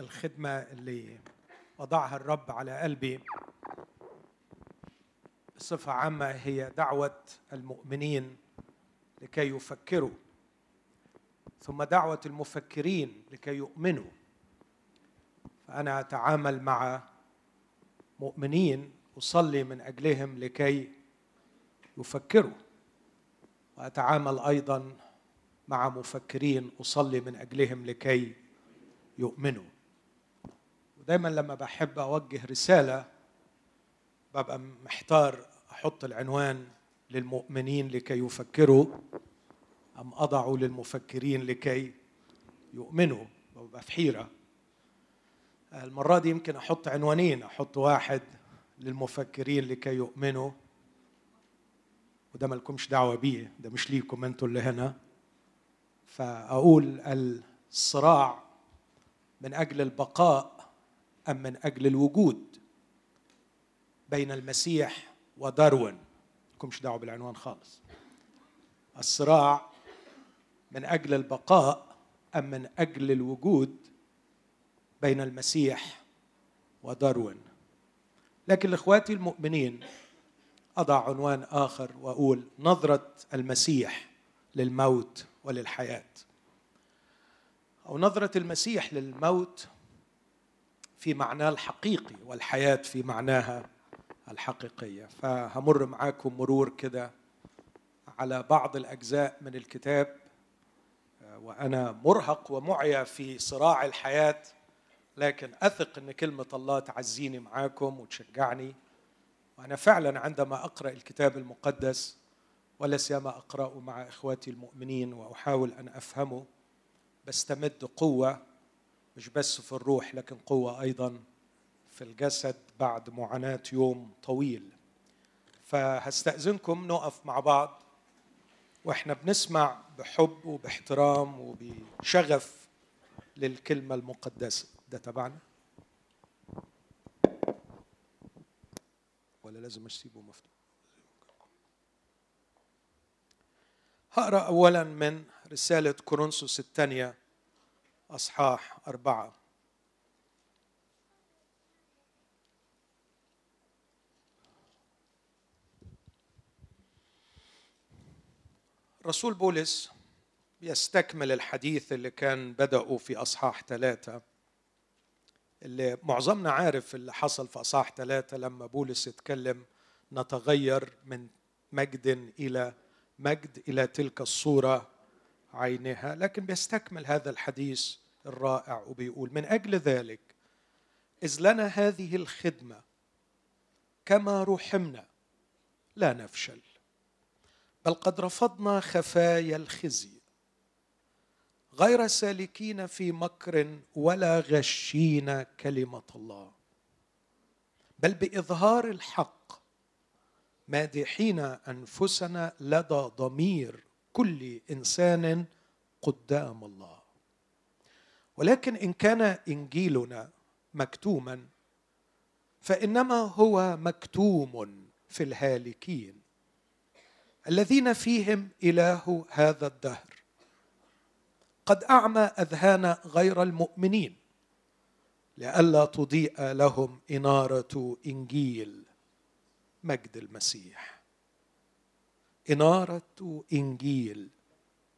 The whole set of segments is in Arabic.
الخدمة اللي وضعها الرب على قلبي. بصفة عامة هي دعوة المؤمنين لكي يفكروا ثم دعوة المفكرين لكي يؤمنوا. فأنا أتعامل مع مؤمنين أصلي من أجلهم لكي يفكروا وأتعامل أيضا مع مفكرين أصلي من أجلهم لكي يؤمنوا. ودايما لما بحب أوجه رسالة ببقى محتار أحط العنوان للمؤمنين لكي يفكروا أم أضع للمفكرين لكي يؤمنوا. ببقى في حيرة. المرة دي يمكن أحط عنوانين أحط واحد للمفكرين لكي يؤمنوا وده مالكمش دعوة بيه ده مش ليكم أنتوا اللي هنا. فأقول الصراع من أجل البقاء أم من أجل الوجود بين المسيح وداروين؟ مالكمش دعوة بالعنوان خالص. الصراع من أجل البقاء أم من أجل الوجود بين المسيح وداروين؟ لكن لاخواتي المؤمنين أضع عنوان آخر وأقول نظرة المسيح للموت وللحياة. أو نظرة المسيح للموت في معناه الحقيقي والحياة في معناها الحقيقية. فهمر معاكم مرور كده على بعض الأجزاء من الكتاب وأنا مرهق ومعيا في صراع الحياة لكن أثق إن كلمة الله تعزيني معاكم وتشجعني. وأنا فعلا عندما أقرأ الكتاب المقدس ولا سيما أقرأه مع إخواتي المؤمنين وأحاول أن أفهمه بستمد قوة مش بس في الروح لكن قوة أيضا في الجسد بعد معاناة يوم طويل. فهستأذنكم نقف مع بعض وإحنا بنسمع بحب وباحترام وبشغف للكلمة المقدسة. ده تبعنا؟ ولا لازم أسيبه مفتوح؟ هقرأ اولا من رسالة كورنثوس الثانية. أصحاح أربعة. رسول بولس يستكمل الحديث اللي كان بدأوا في أصحاح ثلاثة اللي معظمنا عارف اللي حصل في أصحاح ثلاثة لما بولس اتكلم نتغير من مجد إلى مجد إلى تلك الصورة عينها لكن بيستكمل هذا الحديث الرائع وبيقول من أجل ذلك إذ لنا هذه الخدمة كما رحمنا لا نفشل بل قد رفضنا خفايا الخزي غير سالكين في مكر ولا غشين كلمة الله بل بإظهار الحق مادحين أنفسنا لدى ضمير كل إنسان قدام الله. ولكن إن كان إنجيلنا مكتوما فإنما هو مكتوم في الهالكين. الذين فيهم إله هذا الدهر. قد أعمى أذهان غير المؤمنين لئلا تضيء لهم إنارة إنجيل مجد المسيح. إنارة إنجيل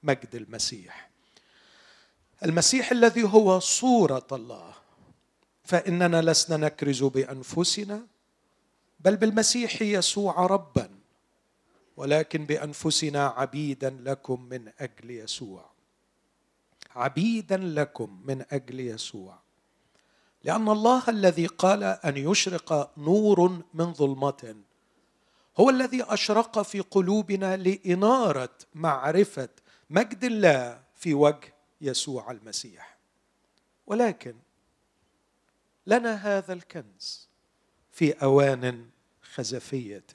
مجد المسيح. المسيح الذي هو صورة الله فإننا لسنا نكرز بأنفسنا بل بالمسيح يسوع ربا ولكن بأنفسنا عبيدا لكم من أجل يسوع. عبيدا لكم من أجل يسوع. لأن الله الذي قال أن يشرق نور من ظلمة هو الذي أشرق في قلوبنا لإنارة معرفة مجد الله في وجه يسوع المسيح. ولكن لنا هذا الكنز في أوان خزفية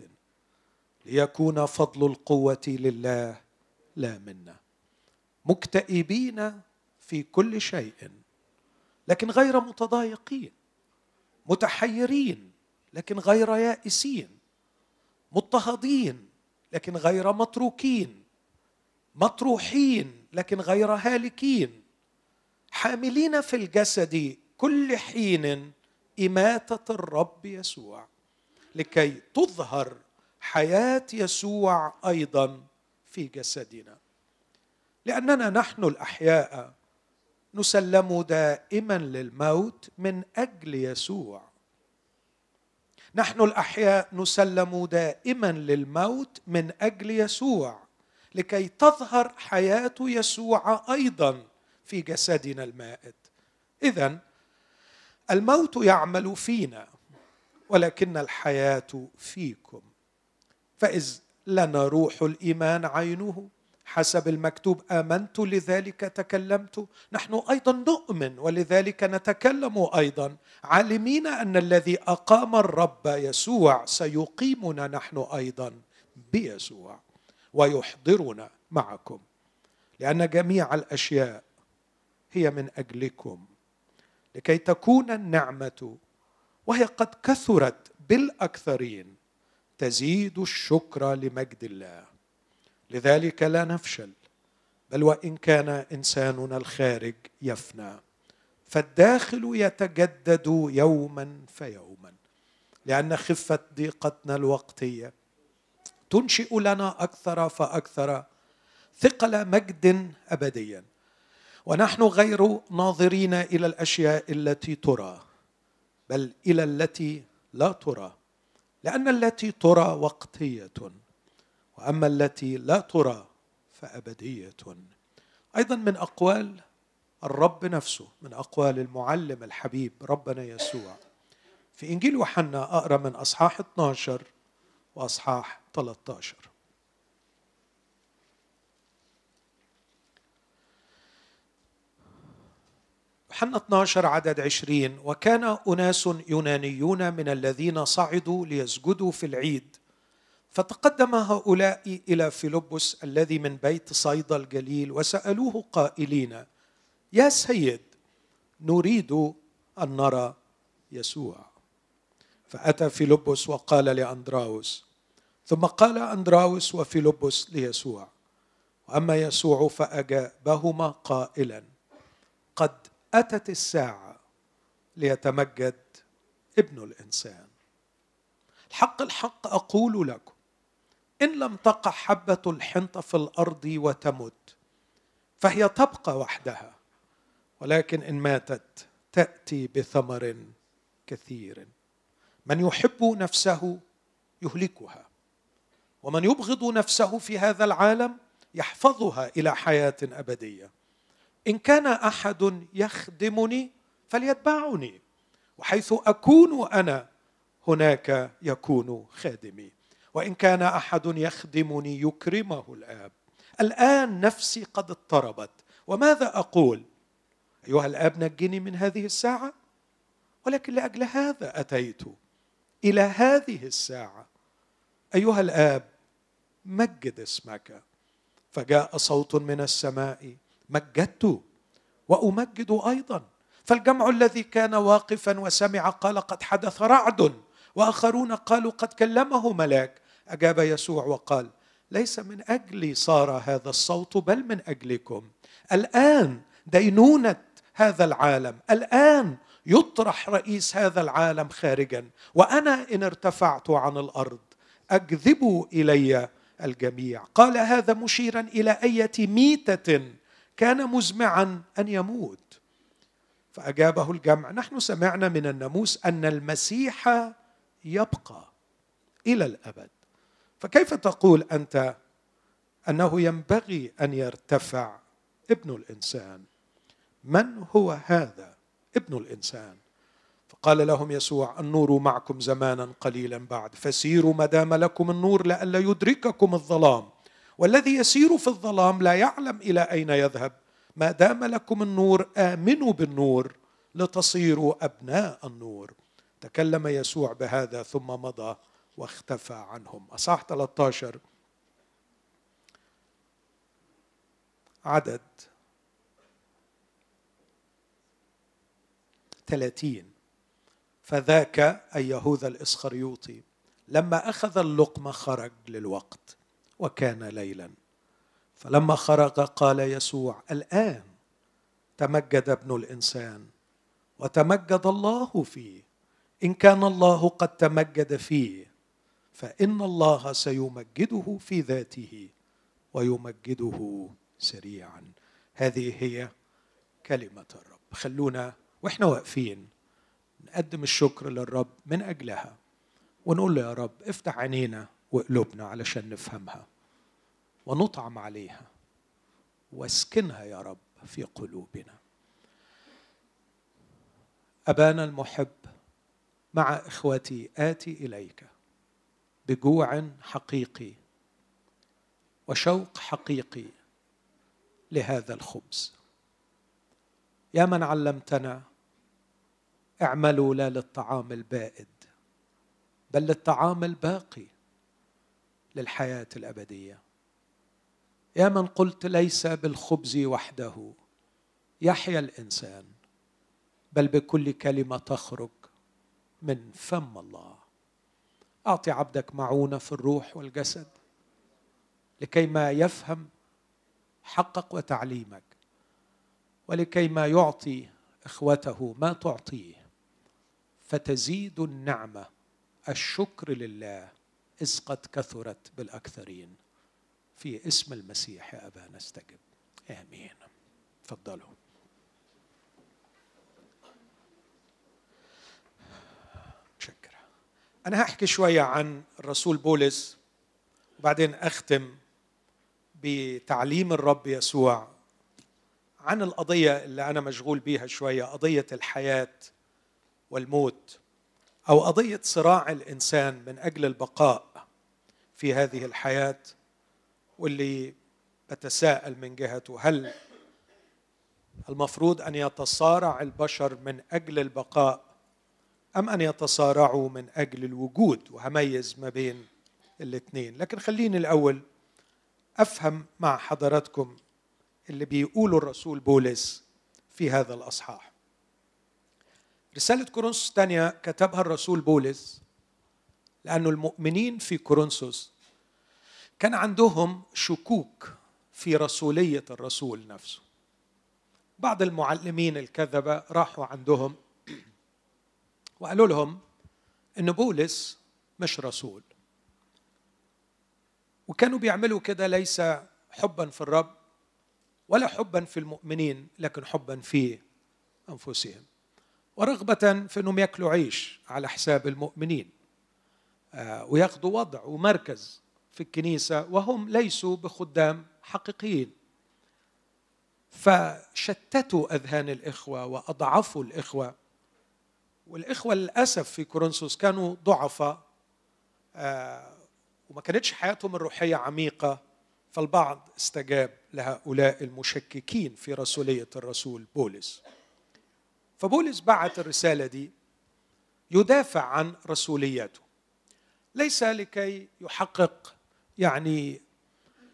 ليكون فضل القوة لله لا منا. مكتئبين في كل شيء لكن غير متضايقين. متحيرين لكن غير يائسين. مضطهدين لكن غير متروكين. مطروحين لكن غير هالكين. حاملين في الجسد كل حين إماتة الرب يسوع لكي تظهر حياة يسوع أيضا في جسدنا. لأننا نحن الأحياء نسلم دائما للموت من أجل يسوع. نحن الأحياء نسلم دائما للموت من أجل يسوع لكي تظهر حياة يسوع أيضا في جسدنا المائت. اذا الموت يعمل فينا ولكن الحياة فيكم. فإذ لنا روح الإيمان عينه حسب المكتوب آمنت لذلك تكلمت. نحن أيضا نؤمن ولذلك نتكلم أيضا. عالمين أن الذي أقام الرب يسوع سيقيمنا نحن أيضا بيسوع ويحضرنا معكم. لأن جميع الأشياء هي من أجلكم. لكي تكون النعمة وهي قد كثرت بالأكثرين تزيد الشكر لمجد الله. لذلك لا نفشل بل وإن كان إنساننا الخارج يفنى فالداخل يتجدد يوما فيوما لأن خفة ضيقتنا الوقتية تنشئ لنا أكثر فأكثر ثقل مجد ابديا. ونحن غير ناظرين إلى الأشياء التي ترى بل إلى التي لا ترى لأن التي ترى وقتية. وأما التي لا ترى فأبدية. أيضا من أقوال الرب نفسه من أقوال المعلم الحبيب ربنا يسوع. في إنجيل يوحنا أقرأ من أصحاح 12 وأصحاح 13 يوحنا 12 عدد 20 وكان أناس يونانيون من الذين صعدوا ليسجدوا في العيد. فتقدم هؤلاء إلى فيلبس الذي من بيت صيدا الجليل وسألوه قائلين يا سيد نريد أن نرى يسوع. فأتى فيلبس وقال لأندراوس ثم قال أندراوس وفيلبس ليسوع وأما يسوع فأجابهما قائلا قد أتت الساعة ليتمجد ابن الإنسان. الحق الحق أقول لكم إن لم تقع حبة الحنطه في الأرض وتمت فهي تبقى وحدها ولكن إن ماتت تأتي بثمر كثير. من يحب نفسه يهلكها ومن يبغض نفسه في هذا العالم يحفظها إلى حياة أبدية. إن كان أحد يخدمني فليتبعني وحيث أكون أنا هناك يكون خادمي. وإن كان أحد يخدمني يكرمه الآب. الآن نفسي قد اضطربت. وماذا أقول؟ أيها الآب نجني من هذه الساعة؟ ولكن لأجل هذا أتيت إلى هذه الساعة. أيها الآب مجد اسمك. فجاء صوت من السماء مجدت وأمجد أيضا. فالجمع الذي كان واقفا وسمع قال قد حدث رعد وآخرون قالوا قد كلمه ملاك. أجاب يسوع وقال ليس من أجلي صار هذا الصوت بل من أجلكم. الآن دينونة هذا العالم الآن يطرح رئيس هذا العالم خارجا وأنا إن ارتفعت عن الأرض أجذب إلي الجميع. قال هذا مشيرا إلى إيه ميتة كان مزمعا أن يموت. فأجابه الجمع نحن سمعنا من الناموس أن المسيح يبقى إلى الأبد. فكيف تقول أنت أنه ينبغي أن يرتفع ابن الإنسان؟ من هو هذا ابن الإنسان؟ فقال لهم يسوع النور معكم زمانا قليلا بعد فسيروا ما دام لكم النور لئلا يدرككم الظلام. والذي يسير في الظلام لا يعلم إلى أين يذهب. ما دام لكم النور آمنوا بالنور لتصيروا أبناء النور. تكلم يسوع بهذا ثم مضى. واختفى عنهم. أصح 13 عدد 30 فذاك أي يهوذا الإسخريوطي لما أخذ اللقمة خرج للوقت وكان ليلا. فلما خرج قال يسوع الآن تمجد ابن الإنسان وتمجد الله فيه. إن كان الله قد تمجد فيه فإن الله سيمجده في ذاته ويمجده سريعا. هذه هي كلمة الرب. خلونا وإحنا واقفين نقدم الشكر للرب من أجلها ونقول له يا رب افتح عينينا وقلوبنا علشان نفهمها ونطعم عليها واسكنها يا رب في قلوبنا. أبانا المحب مع إخوتي آتي إليك. بجوع حقيقي وشوق حقيقي لهذا الخبز. يا من علمتنا اعملوا لا للطعام البائد بل للطعام الباقي للحياة الأبدية. يا من قلت ليس بالخبز وحده يحيا الإنسان بل بكل كلمة تخرج من فم الله. أعطي عبدك معونة في الروح والجسد لكي ما يفهم حقك وتعليمك ولكي ما يعطي إخوته ما تعطيه فتزيد النعمة. الشكر لله إذ قد كثرت بالأكثرين. في اسم المسيح يا ابا نستجب آمين. تفضلوا. أنا هحكي شوية عن الرسول بولس وبعدين أختم بتعليم الرب يسوع عن القضية اللي أنا مشغول بيها شوية قضية الحياة والموت أو قضية صراع الإنسان من أجل البقاء في هذه الحياة واللي بتساءل من جهته. هل المفروض أن يتصارع البشر من أجل البقاء أم أن يتصارعوا من أجل الوجود وهميز ما بين الاثنين؟ لكن خليني الأول أفهم مع حضراتكم اللي بيقوله الرسول بولس في هذا الأصحاح. رسالة كورنثوس الثانية كتبها الرسول بولس لأنه المؤمنين في كورنثوس كان عندهم شكوك في رسولية الرسول نفسه. بعض المعلمين الكذبة راحوا عندهم وقالوا لهم ان بولس مش رسول. وكانوا بيعملوا كده ليس حبا في الرب ولا حبا في المؤمنين لكن حبا في أنفسهم. ورغبة في إنهم يأكلوا عيش على حساب المؤمنين آه، وياخذوا وضع ومركز في الكنيسة وهم ليسوا بخدام حقيقيين. فشتتوا أذهان الإخوة وأضعفوا الإخوة والإخوة للأسف في كورنثوس كانوا ضعفاء آه، وما كانتش حياتهم الروحية عميقة فالبعض استجاب لهؤلاء المشككين في رسولية الرسول بولس. فبولس بعت الرسالة دي يدافع عن رسوليته ليس لكي يحقق يعني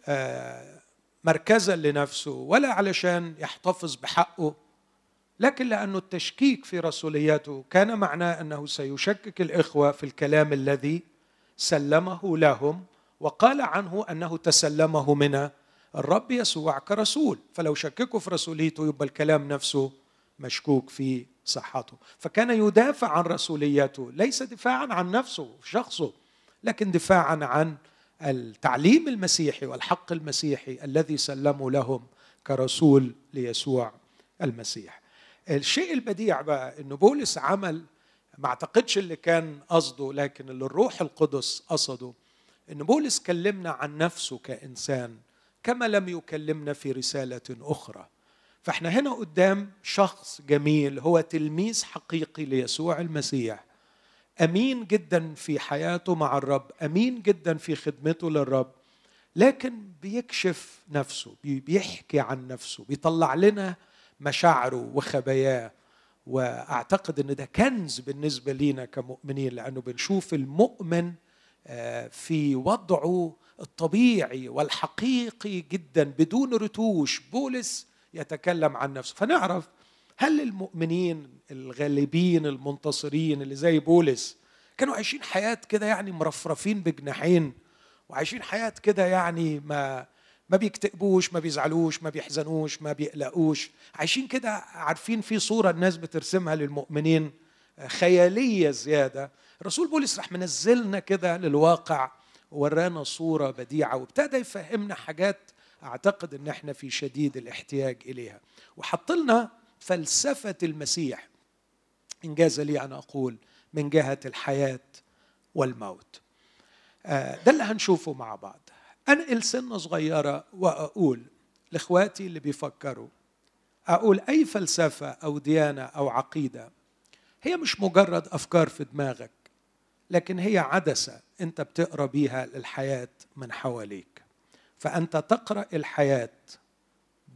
آه، مركزا لنفسه ولا علشان يحتفظ بحقه لكن لأنه التشكيك في رسوليته كان معناه أنه سيشكك الإخوة في الكلام الذي سلمه لهم وقال عنه أنه تسلمه من الرب يسوع كرسول فلو شككوا في رسوليته يبقى الكلام نفسه مشكوك في صحته. فكان يدافع عن رسوليته ليس دفاعا عن نفسه شخصه لكن دفاعا عن التعليم المسيحي والحق المسيحي الذي سلموا لهم كرسول ليسوع المسيح. الشيء البديع بقى إنه بولس عمل ما أعتقدش اللي كان قصده لكن اللي الروح القدس قصده إن بولس كلمنا عن نفسه كإنسان كما لم يكلمنا في رسالة أخرى. فإحنا هنا قدام شخص جميل هو تلميذ حقيقي ليسوع المسيح أمين جدا في حياته مع الرب أمين جدا في خدمته للرب لكن بيكشف نفسه بيحكي عن نفسه بيطلع لنا مشاعره وخباياه. وأعتقد إن ده كنز بالنسبة لينا كمؤمنين لأنه بنشوف المؤمن آه، في وضعه الطبيعي والحقيقي جدا بدون رتوش. بولس يتكلم عن نفسه. فنعرف هل المؤمنين الغالبين المنتصرين اللي زي بولس كانوا عايشين حياة كده يعني مرفرفين بجناحين وعايشين حياة كده يعني ما ما بيكتئبوش ما بيزعلوش ما بيحزنوش ما بيقلقوش. عايشين كده عارفين في صورة الناس بترسمها للمؤمنين خيالية زيادة. الرسول بولس راح منزلنا كده للواقع ورانا صورة بديعة وابتدى يفهمنا حاجات أعتقد أن إحنا في شديد الاحتياج إليها. وحط لنا فلسفة المسيح. إنجاز لي أن أقول من جهة الحياة والموت. آه، ده اللي هنشوفه مع بعض. أنقل سنة صغيرة وأقول لإخواتي اللي بيفكروا أقول أي فلسفة أو ديانة أو عقيدة هي مش مجرد أفكار في دماغك لكن هي عدسة أنت بتقرأ بيها للحياة من حواليك. فأنت تقرأ الحياة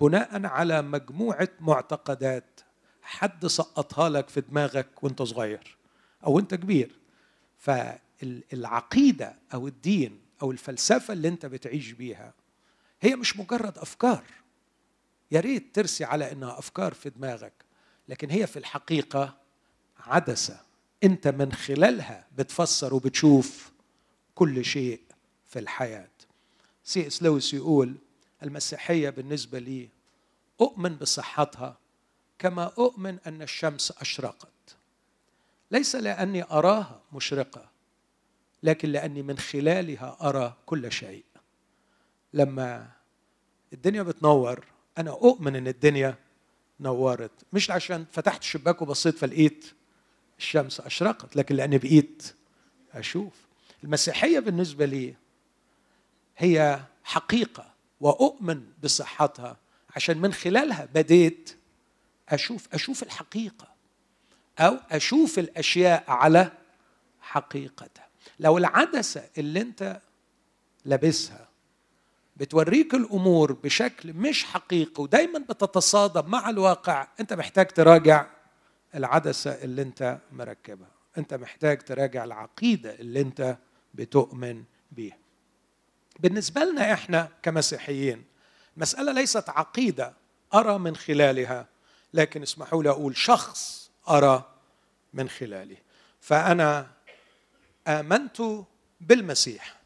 بناء على مجموعة معتقدات حد سقطها لك في دماغك وأنت صغير أو أنت كبير. فالعقيدة أو الدين أو الفلسفة اللي أنت بتعيش بيها هي مش مجرد أفكار. يا ريت ترسي على إنها أفكار في دماغك لكن هي في الحقيقة عدسة. أنت من خلالها بتفسر وبتشوف كل شيء في الحياة. سي إس لويس يقول المسيحية بالنسبة لي أؤمن بصحتها كما أؤمن أن الشمس أشرقت. ليس لأني أراها مشرقة لكن لأني من خلالها أرى كل شيء. لما الدنيا بتنور أنا أؤمن إن الدنيا نورت. مش عشان فتحت الشباك وبصيت فلقيت الشمس أشرقت لكن لأني بقيت أشوف. المسيحية بالنسبة لي هي حقيقة وأؤمن بصحتها عشان من خلالها بديت أشوف أشوف الحقيقة أو أشوف الأشياء على حقيقتها. لو العدسة اللي انت لابسها بتوريك الأمور بشكل مش حقيقي ودايما بتتصادم مع الواقع انت محتاج تراجع العدسة اللي انت مركبها. انت محتاج تراجع العقيدة اللي انت بتؤمن بيها. بالنسبة لنا إحنا كمسيحيين المساله ليست عقيدة أرى من خلالها لكن اسمحوا لي أقول شخص أرى من خلاله فأنا آمنت بالمسيح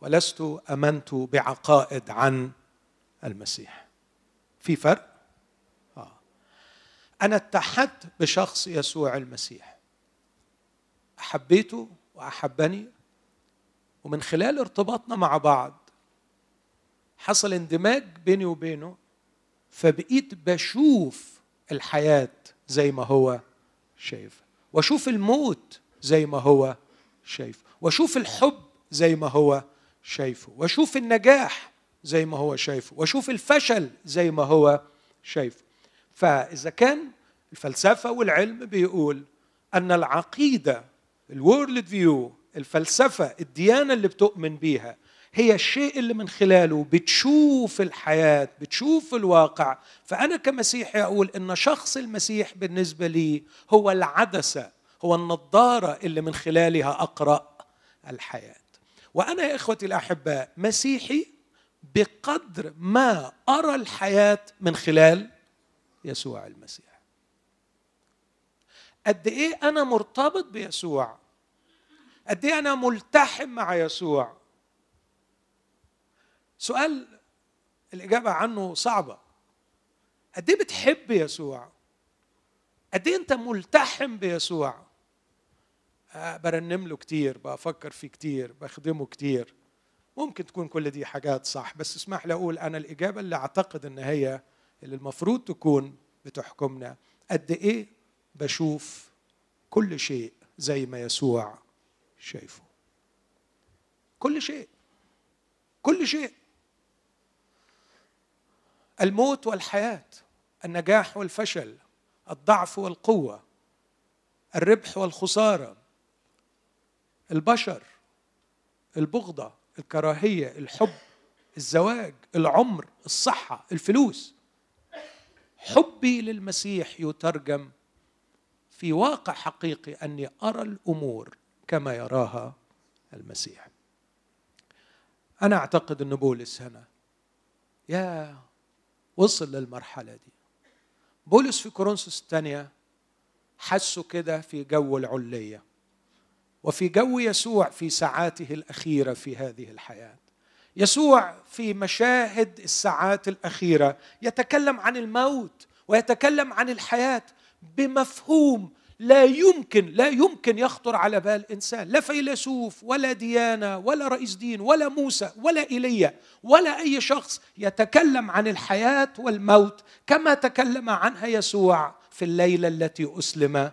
ولست آمنت بعقائد عن المسيح. في فرق؟ آه. أنا اتحدت بشخص يسوع المسيح. أحبيته وأحبني ومن خلال ارتباطنا مع بعض حصل اندماج بيني وبينه فبقيت بشوف الحياة زي ما هو شايف وأشوف الموت زي ما هو شايفه. واشوف الحب زي ما هو شايفه. واشوف النجاح زي ما هو شايفه. واشوف الفشل زي ما هو شايفه. فإذا كان الفلسفة والعلم بيقول أن العقيدة الورلد فيو الفلسفة الديانة اللي بتؤمن بيها هي الشيء اللي من خلاله بتشوف الحياة بتشوف الواقع. فأنا كمسيحي أقول إن شخص المسيح بالنسبة لي هو العدسة هو النظاره اللي من خلالها أقرأ الحياة. وأنا يا إخوتي الاحباء مسيحي بقدر ما أرى الحياة من خلال يسوع المسيح. قد إيه أنا مرتبط بيسوع؟ قد إيه أنا ملتحم مع يسوع؟ سؤال الإجابة عنه صعبة. قد إيه بتحب يسوع؟ قد إيه أنت ملتحم بيسوع؟ برنم له كتير بفكر فيه كتير بخدمه كتير. ممكن تكون كل دي حاجات صح بس اسمح لي أقول أنا الإجابة اللي أعتقد إن هي اللي المفروض تكون بتحكمنا. قد إيه بشوف كل شيء زي ما يسوع شايفه؟ كل شيء كل شيء. الموت والحياة النجاح والفشل الضعف والقوة الربح والخسارة البشر البغضة الكراهية الحب الزواج العمر الصحة الفلوس. حبي للمسيح يترجم في واقع حقيقي أني أرى الأمور كما يراها المسيح. أنا أعتقد أن بولس هنا يا وصل للمرحلة دي. بولس في كورنثوس الثانية حسوا كده في جو العلية. وفي جو يسوع في ساعاته الأخيرة في هذه الحياة. يسوع في مشاهد الساعات الأخيرة يتكلم عن الموت ويتكلم عن الحياة بمفهوم لا يمكن لا يمكن يخطر على بال إنسان. لا فيلسوف ولا ديانه ولا رئيس دين ولا موسى ولا إيليا ولا أي شخص يتكلم عن الحياة والموت كما تكلم عنها يسوع في الليلة التي أسلم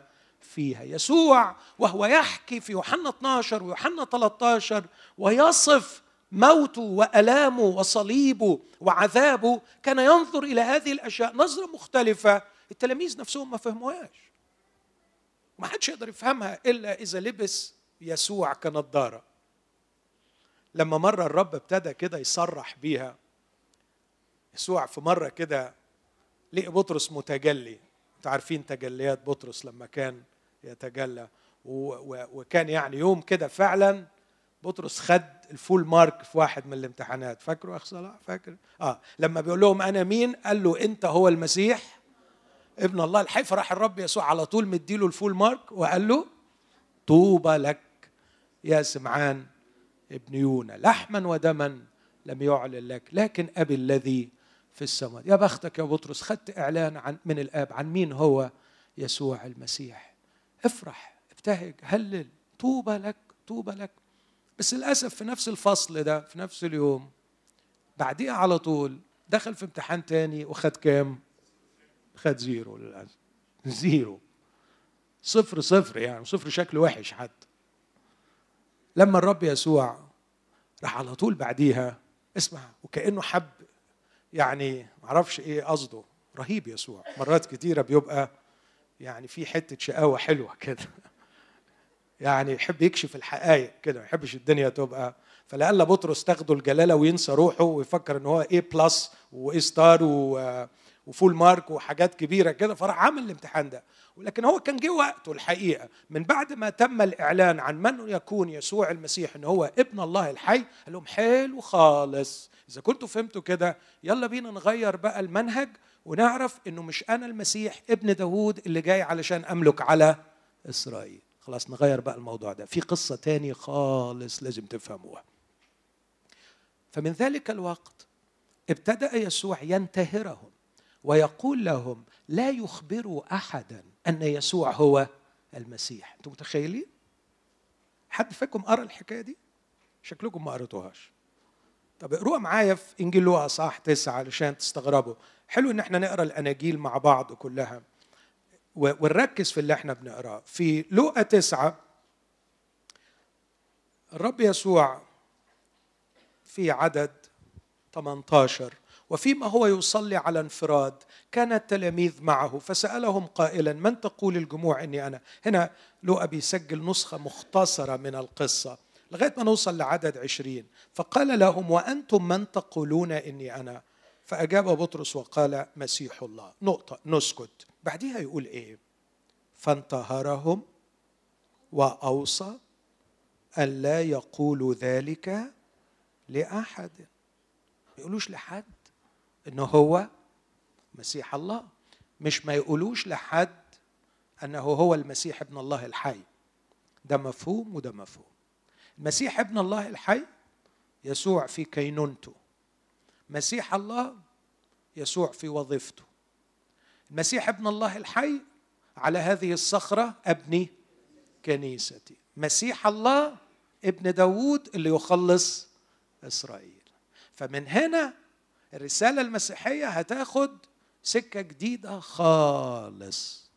فيها. يسوع وهو يحكي في يوحنا 12 ويوحنا 13 ويصف موته وألامه وصليبه وعذابه كان ينظر إلى هذه الأشياء نظرة مختلفة. التلاميذ نفسهم ما فهموهاش. ما حدش يقدر يفهمها إلا إذا لبس يسوع كنضارة. لما مرة الرب ابتدى كده يصرح بيها يسوع في مرة كده لقي بطرس متجلي. أنتوا عارفين تجليات بطرس لما كان يتجلى. وكان يعني يوم كده فعلا بطرس خد الفول مارك في واحد من الامتحانات. فاكروا اخ صلاح؟ فاكر؟ آه. لما بيقول لهم أنا مين؟ قال له أنت هو المسيح ابن الله. الحي فراح الرب يسوع على طول مديله الفول مارك وقال له طوبى لك يا سمعان ابن يونا. لحما ودما لم يعلن لك لكن أبي الذي في السماء. يا بختك يا بطرس خدت إعلان عن من الآب عن مين هو يسوع المسيح؟ افرح ابتهج هلل طوبى لك طوبى لك. بس للأسف في نفس الفصل ده في نفس اليوم بعديها على طول دخل في امتحان تاني وخد كام؟ خد زيرو للأسف. زيرو. صفر صفر يعني صفر شكل وحش حتى. لما الرب يسوع راح على طول بعديها اسمع وكأنه حب يعني معرفش إيه قصده. رهيب يسوع. مرات كتيرة بيبقى يعني في حتة شقاوة حلوة كده. يعني يحب يكشف الحقائق كده ما يحبش الدنيا تبقى. فلألا بطرس تاخده الجلالة وينسى روحه ويفكر إن هو A plus و A star و full mark وحاجات كبيرة كده فراح عامل الامتحان ده. ولكن هو كان جه وقته الحقيقة. من بعد ما تم الإعلان عن من يكون يسوع المسيح إن هو ابن الله الحي قال لهم حلو خالص. إذا كنتوا فهمتوا كده يلا بينا نغير بقى المنهج ونعرف إنه مش أنا المسيح ابن داوود اللي جاي علشان أملك على إسرائيل. خلاص نغير بقى الموضوع ده. في قصة تاني خالص لازم تفهموها. فمن ذلك الوقت ابتدأ يسوع ينتهرهم ويقول لهم لا يخبروا أحدا أن يسوع هو المسيح. أنتم متخيلين؟ حد فيكم قرأ الحكاية دي؟ شكلكم ما قريتوهاش. طب اقروها معايا في إنجيل لوقا صح تسعة علشان تستغربوا. حلو إن إحنا نقرأ الأناجيل مع بعض كلها. ونركز في اللي إحنا بنقرأه. في لوقا تسعة الرب يسوع في عدد 18 وفيما هو يصلي على انفراد كان التلاميذ معه فسألهم قائلا من تقول الجموع إني أنا؟ هنا لوقا بيسجل نسخة مختصرة من القصة. لغاية ما نوصل لعدد عشرين. فقال لهم وأنتم من تقولون إني أنا؟ فأجاب بطرس وقال مسيح الله. نقطة نسكت. بعديها يقول إيه؟ فانتهرهم وأوصى أن لا يقولوا ذلك لأحد. ما يقولوش لحد انه هو مسيح الله. مش ما يقولوش لحد إنه هو المسيح ابن الله الحي. ده مفهوم وده مفهوم. المسيح ابن الله الحي يسوع في كينونته مسيح الله يسوع في وظيفته. المسيح ابن الله الحي على هذه الصخرة أبني كنيستي. مسيح الله ابن داوود اللي يخلص إسرائيل. فمن هنا الرسالة المسيحية هتاخد سكة جديدة خالص.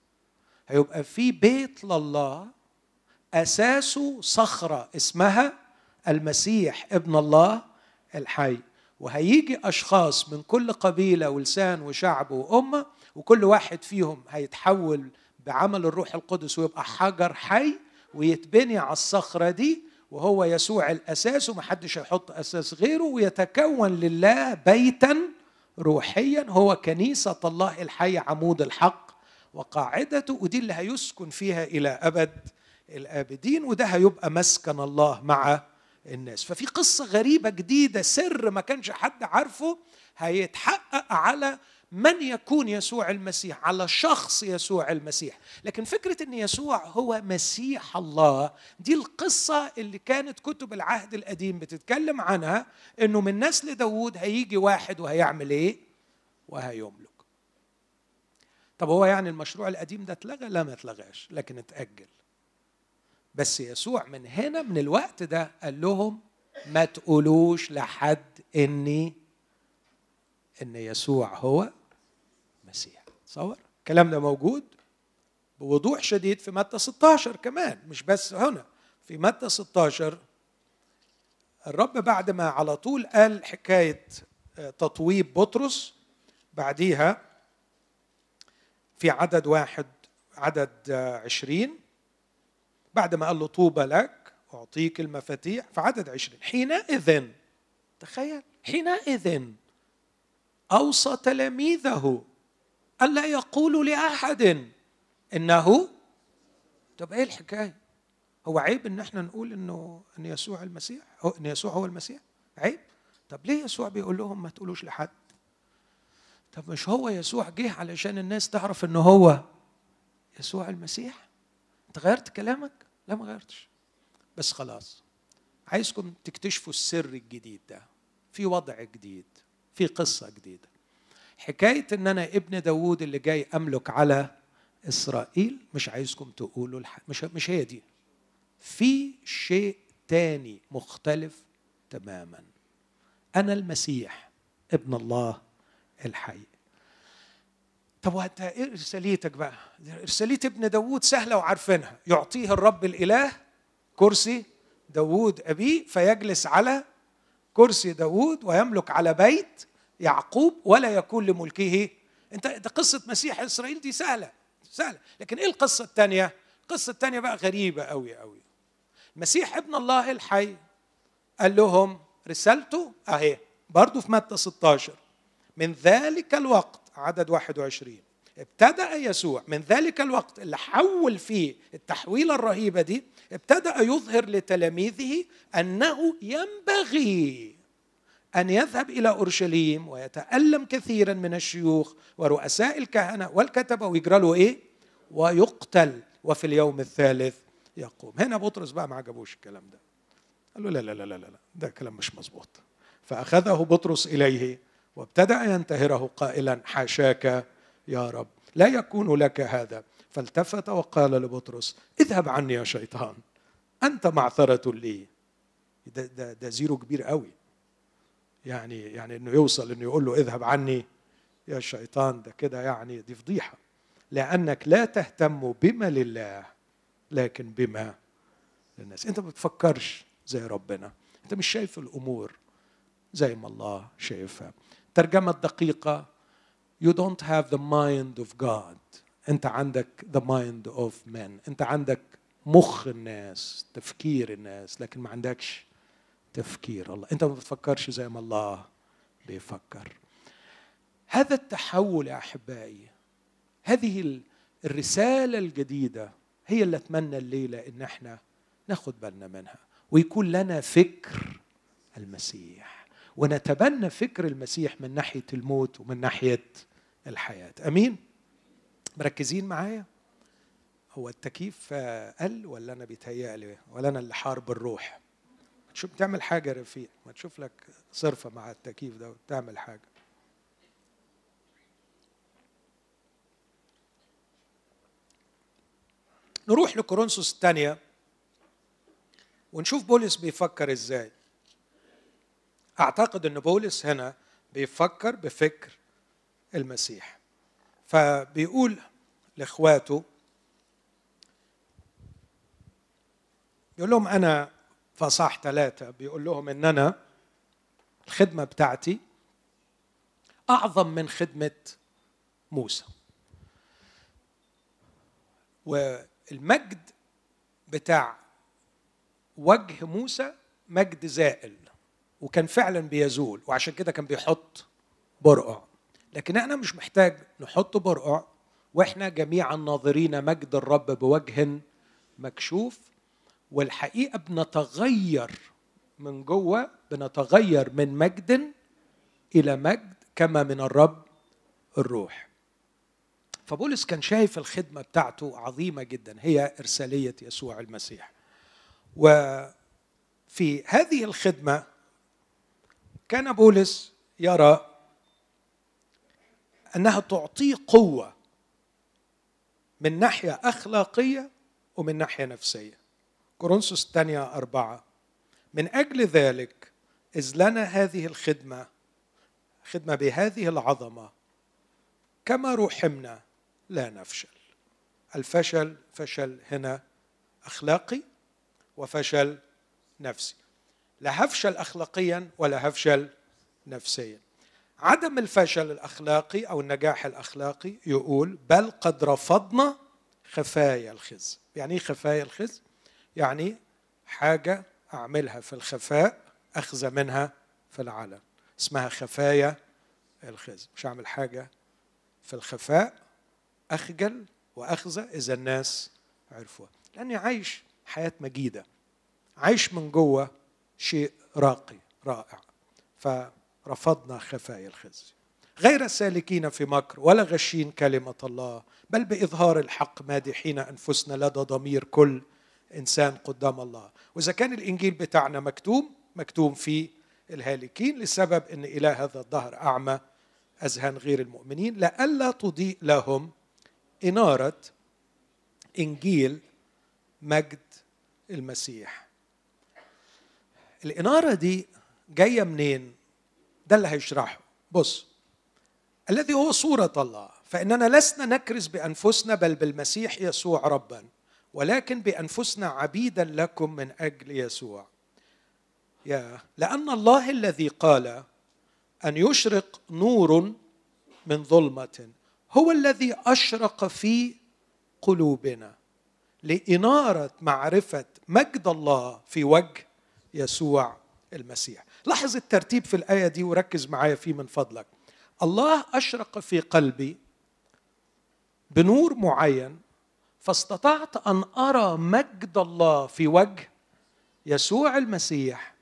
هيبقى في بيت لله أساسه صخرة اسمها المسيح ابن الله الحي. وهيجي أشخاص من كل قبيلة ولسان وشعب وأمة وكل واحد فيهم هيتحول بعمل الروح القدس ويبقى حجر حي ويتبني على الصخرة دي وهو يسوع الأساس ومحدش هيحط أساس غيره ويتكون لله بيتا روحيا. هو كنيسة الله الحي عمود الحق وقاعدته ودي اللي هيسكن فيها إلى أبد. الآبدين وده هيبقى مسكن الله مع الناس. ففي قصة غريبة جديدة سر ما كانش حد عارفه هيتحقق على من يكون يسوع المسيح على شخص يسوع المسيح. لكن فكرة إن يسوع هو مسيح الله دي القصة اللي كانت كتب العهد القديم بتتكلم عنها إنه من نسل داوود هيجي واحد وهيعمل إيه؟ وهيملك. طب هو يعني المشروع القديم ده اتلغى؟ لا ما اتلغاش لكن اتأجل. بس يسوع من هنا من الوقت ده قال لهم ما تقولوش لحد إني إن يسوع هو مسيح. تصور الكلام ده موجود بوضوح شديد في متى 16 كمان مش بس هنا في متى 16 الرب بعد ما على طول قال حكاية آه، تطويب بطرس بعديها في عدد واحد عدد آه، عشرين بعد ما قال له طوبى لك أعطيك المفاتيح في عدد عشرين حينئذ تخيل حينئذ أوصى تلاميذه ألا يقولوا لأحد إنه طب إيه الحكاية؟ هو عيب إن إحنا نقول إنه إن يسوع المسيح هو إن يسوع هو المسيح؟ عيب؟ طب ليه يسوع بيقول لهم ما تقولوش لحد؟ طب مش هو يسوع جه علشان الناس تعرف إنه هو يسوع المسيح؟ أنت غيرت كلامك؟ لا ما غيرتش. بس خلاص. عايزكم تكتشفوا السر الجديد ده. في وضع جديد. في قصة جديدة. حكاية إن أنا ابن داوود اللي جاي أملك على إسرائيل مش عايزكم تقولوا الح... مش مش هي دي. في شيء تاني مختلف تماما. أنا المسيح ابن الله الحي. طب وانت إيه إرساليتك بقى. ارساليه ابن داوود سهلة وعارفينها. يعطيه الرب الإله كرسي داوود أبيه فيجلس على كرسي داوود ويملك على بيت يعقوب ولا يكون لملكه. انت ده قصة مسيح إسرائيل دي سهلة سهلة. لكن إيه القصة الثانية القصة الثانية بقى غريبة قوي قوي المسيح ابن الله الحي قال لهم رسالته أهي برضه في متى 16 من ذلك الوقت عدد 21 ابتدأ يسوع من ذلك الوقت اللي حول فيه التحويلة الرهيبة دي ابتدأ يظهر لتلاميذه أنه ينبغي أن يذهب إلى أورشليم ويتألم كثيرا من الشيوخ ورؤساء الكهنة والكتبة ويجرى له إيه؟ ويقتل. وفي اليوم الثالث يقوم. هنا بطرس بقى ما عجبوش الكلام ده. قال له لا لا لا لا لا ده كلام مش مظبوط. فأخذه بطرس إليه وابتدأ ينتهره قائلا حاشاك يا رب لا يكون لك هذا. فالتفت وقال لبطرس اذهب عني يا شيطان أنت معثرة لي. ده, ده, ده زيرو كبير قوي. يعني يعني إنه يوصل إنه يقول له اذهب عني يا شيطان. ده كده يعني دي فضيحة. لأنك لا تهتم بما لله لكن بما للناس. أنت ما بتفكرش زي ربنا. أنت مش شايف الأمور زي ما الله شايفها. الترجمه الدقيقه you don't have the mind of God. أنت عندك the mind of men أنت عندك مخ الناس تفكير الناس لكن ما عندكش تفكير. الله أنت ما بتفكرش زي ما الله بيفكر. هذا التحول يا أحبائي هذه الرسالة الجديدة هي اللي أتمنى الليلة إن إحنا ناخد بالنا منها ويكون لنا فكر المسيح. ونتبنى فكر المسيح من ناحية الموت ومن ناحية الحياة. أمين؟ مركزين معايا؟ هو التكييف قل ولا أنا بيتهيألي ولا أنا اللي حار بالروح تشوف تعمل حاجة يا رفيق. ما تشوف لك صرفة مع التكييف ده وتعمل حاجة. نروح لكورنثوس الثانية ونشوف بولس بيفكر إزاي. أعتقد إن بولس هنا بيفكر بفكر المسيح. فبيقول لإخواته بيقول لهم أنا فصاح ثلاثة بيقول لهم إن أنا الخدمة بتاعتي أعظم من خدمة موسى. والمجد بتاع وجه موسى مجد زائل. وكان فعلا بيزول وعشان كده كان بيحط برقع. لكن إحنا مش محتاج نحط برقع وإحنا جميعا ناظرين مجد الرب بوجه مكشوف والحقيقة بنتغير من جوه بنتغير من مجد إلى مجد كما من الرب الروح. فبولس كان شايف الخدمة بتاعته عظيمة جدا هي إرسالية يسوع المسيح. وفي هذه الخدمة كان بولس يرى أنها تعطيه قوة من ناحية أخلاقية ومن ناحية نفسية. كورنثوس الثانية أربعة. من أجل ذلك إذ لنا هذه الخدمة خدمة بهذه العظمة كما رحمنا لا نفشل. الفشل فشل هنا أخلاقي وفشل نفسي. لا هفشل أخلاقيا ولا هفشل نفسيا. عدم الفشل الأخلاقي أو النجاح الأخلاقي يقول بل قد رفضنا خفايا الخزي يعني إيه خفايا الخزي يعني حاجة أعملها في الخفاء أخذ منها في العلن. اسمها خفايا الخزي مش أعمل حاجة في الخفاء أخجل وأخزى إذا الناس عرفوها. لأني عايش حياة مجيدة. عايش من جوة شيء راقي رائع. فرفضنا خفايا الخزي. غير سالكين في مكر ولا غشين كلمة الله بل بإظهار الحق مادحين أنفسنا لدى ضمير كل إنسان قدام الله. وإذا كان الإنجيل بتاعنا مكتوب مكتوب في الهالكين لسبب أن إله هذا الظهر أعمى أذهان غير المؤمنين لئلا تضيء لهم إنارة إنجيل مجد المسيح. الإنارة دي جاية منين؟ ده اللي هيشرحه بص الذي هو صورة الله فإننا لسنا نكرز بأنفسنا بل بالمسيح يسوع ربا ولكن بأنفسنا عبيدا لكم من أجل يسوع يا لأن الله الذي قال أن يشرق نور من ظلمة هو الذي أشرق في قلوبنا لإنارة معرفة مجد الله في وجه يسوع المسيح. لاحظ الترتيب في الآية دي وركز معايا فيه من فضلك. الله أشرق في قلبي بنور معين فاستطعت أن أرى مجد الله في وجه يسوع المسيح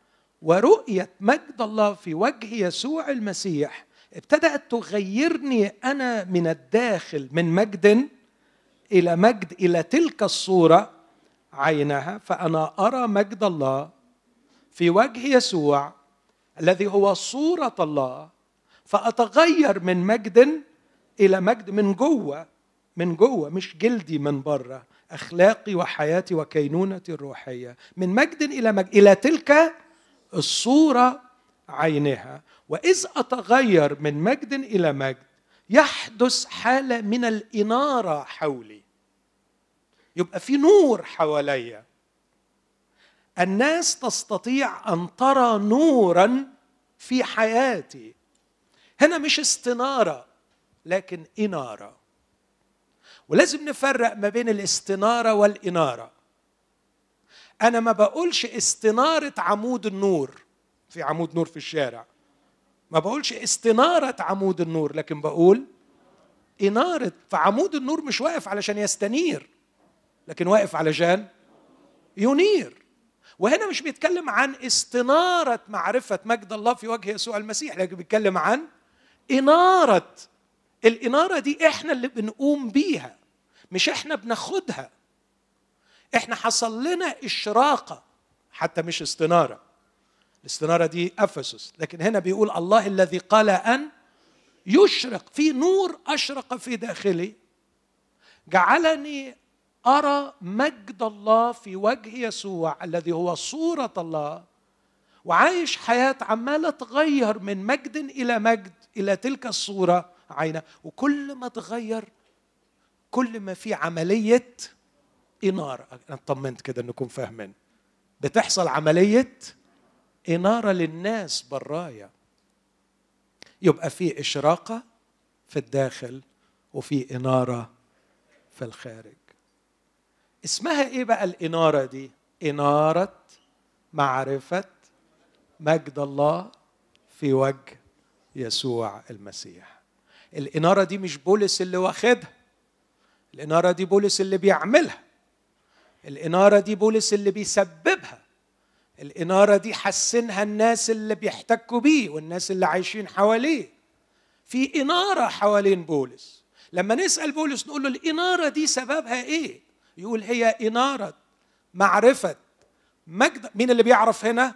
ورؤية مجد الله في وجه يسوع المسيح ابتدأت تغيرني أنا من الداخل من مجد إلى مجد إلى تلك الصورة عينها فأنا أرى مجد الله في وجه يسوع الذي هو صورة الله فأتغير من مجد إلى مجد من جوة من جوة مش جلدي من بره أخلاقي وحياتي وكينونتي الروحية. من مجد إلى مجد إلى تلك الصورة عينها. وإذ أتغير من مجد إلى مجد يحدث حالة من الإنارة حولي. يبقى في نور حواليا. الناس تستطيع أن ترى نورا في حياتي. هنا مش استنارة لكن إنارة. ولازم نفرق ما بين الاستنارة والإنارة. أنا ما بقولش استنارة عمود النور. في عمود نور في الشارع. ما بقولش استنارة عمود النور لكن بقول إنارة. فعمود النور مش واقف علشان يستنير لكن واقف علشان ينير. وهنا مش بيتكلم عن استنارة معرفة مجد الله في وجه يسوع المسيح لكن بيتكلم عن إنارة. الإنارة دي إحنا اللي بنقوم بيها مش إحنا بناخدها. إحنا حصل لنا إشراقة حتى مش استنارة. الاستنارة دي أفسس لكن هنا بيقول الله الذي قال أن يشرق في نور أشرق في داخلي جعلني أرى مجد الله في وجه يسوع الذي هو صورة الله وعايش حياة عمالة تغير من مجد إلى مجد إلى تلك الصورة عينه. وكل ما تغير كل ما في عملية إنارة. أنا اطمنت كده إنكم فاهمين. بتحصل عملية إنارة للناس برايا. يبقى في إشراقة في الداخل وفي إنارة في الخارج. اسمها إيه بقى الانارة دي؟ انارة معرفة مجد الله في وجه يسوع المسيح. الانارة دي مش بولس اللي واخدها. الانارة دي بولس اللي بيعملها. الانارة دي بولس اللي بيسببها. الانارة دي حسنها الناس اللي بيحتكوا بيه والناس اللي عايشين حواليه. في انارة حوالين بولس. لما نسأل بولس نقول له الانارة دي سببها إيه؟ يقول هي إنارة معرفة. مجد مين اللي بيعرف هنا؟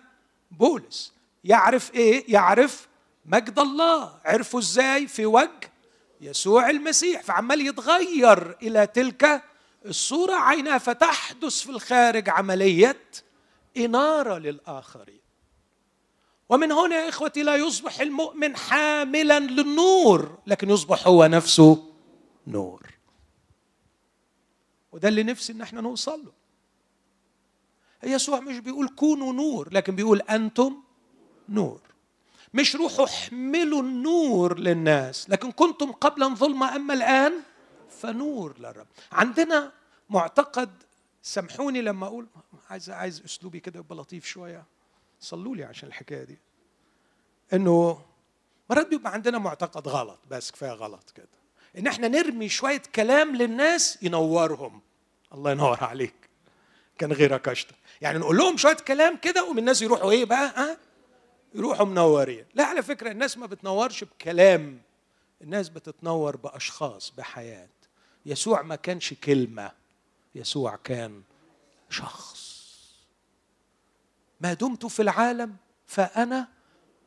بولس. يعرف إيه؟ يعرف مجد الله. عرفوا إزاي؟ في وجه يسوع المسيح. فعمال يتغير إلى تلك الصورة عينها فتحدث في الخارج عملية إنارة للآخرين. ومن هنا يا إخوتي لا يصبح المؤمن حاملا للنور لكن يصبح هو نفسه نور. وده اللي نفسي إن إحنا نوصل له. يسوع مش بيقول كونوا نور لكن بيقول أنتم نور. مش روحوا احملوا النور للناس لكن كنتم قبلا ظلمة أما الآن فنور للرب. عندنا معتقد سامحوني لما أقول عايز عايز أسلوبي كده يبقى لطيف شوية. صلوا لي عشان الحكاية دي. إنه مرات بيبقى عندنا معتقد غلط بس كفاية غلط كده. إن إحنا نرمي شوية كلام للناس ينورهم. الله ينور عليك. كان غيرك أشطر. يعني نقول لهم شوية كلام كده ومن الناس يروحوا إيه بقى؟ ها؟ يروحوا منورين. لا على فكرة الناس ما بتنورش بكلام. الناس بتتنور بأشخاص بحياة. يسوع ما كانش كلمة. يسوع كان شخص. ما دمت في العالم فأنا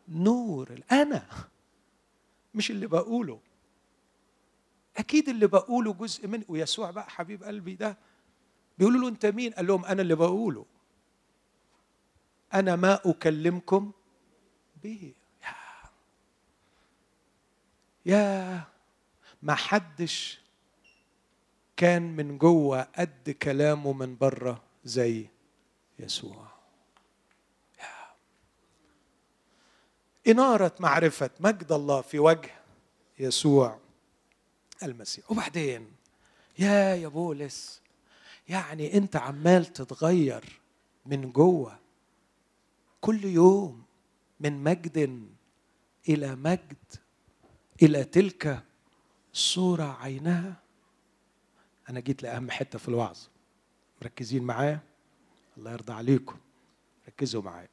نور. الأنا. مش اللي بقوله. أكيد اللي بقوله جزء منه ويسوع بقى حبيب قلبي ده بيقولوا له أنت مين؟ قال لهم أنا اللي بقوله. أنا ما أكلمكم به. يا يا ما حدش كان من جوه قد كلامه من بره زي يسوع. إنارة معرفة مجد الله في وجه يسوع. المسيح. وبعدين يا يا بولس يعني أنت عمال تتغير من جوه كل يوم من مجد إلى مجد إلى تلك الصورة عينها. أنا جيت لأهم حتة في الوعظ. مركزين معايا؟ الله يرضى عليكم. ركزوا معايا.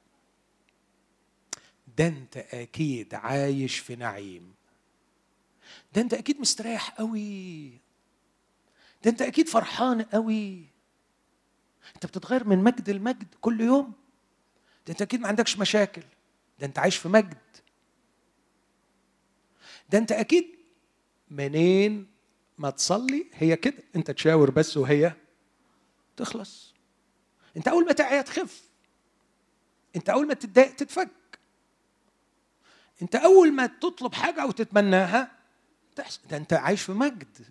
ده أنت أكيد عايش في نعيم. ده انت أكيد مستريح قوي. ده انت أكيد فرحان قوي. انت بتتغير من مجد لمجد كل يوم. ده انت أكيد ما عندكش مشاكل. ده انت عايش في مجد. ده انت أكيد منين ما تصلي هي كده. انت تشاور بس وهي تخلص. انت اول ما تعيا تخف. انت اول ما تتضايق تتفك. انت اول ما تطلب حاجة أو تتمناها تحصل ده انت عايش في مجد.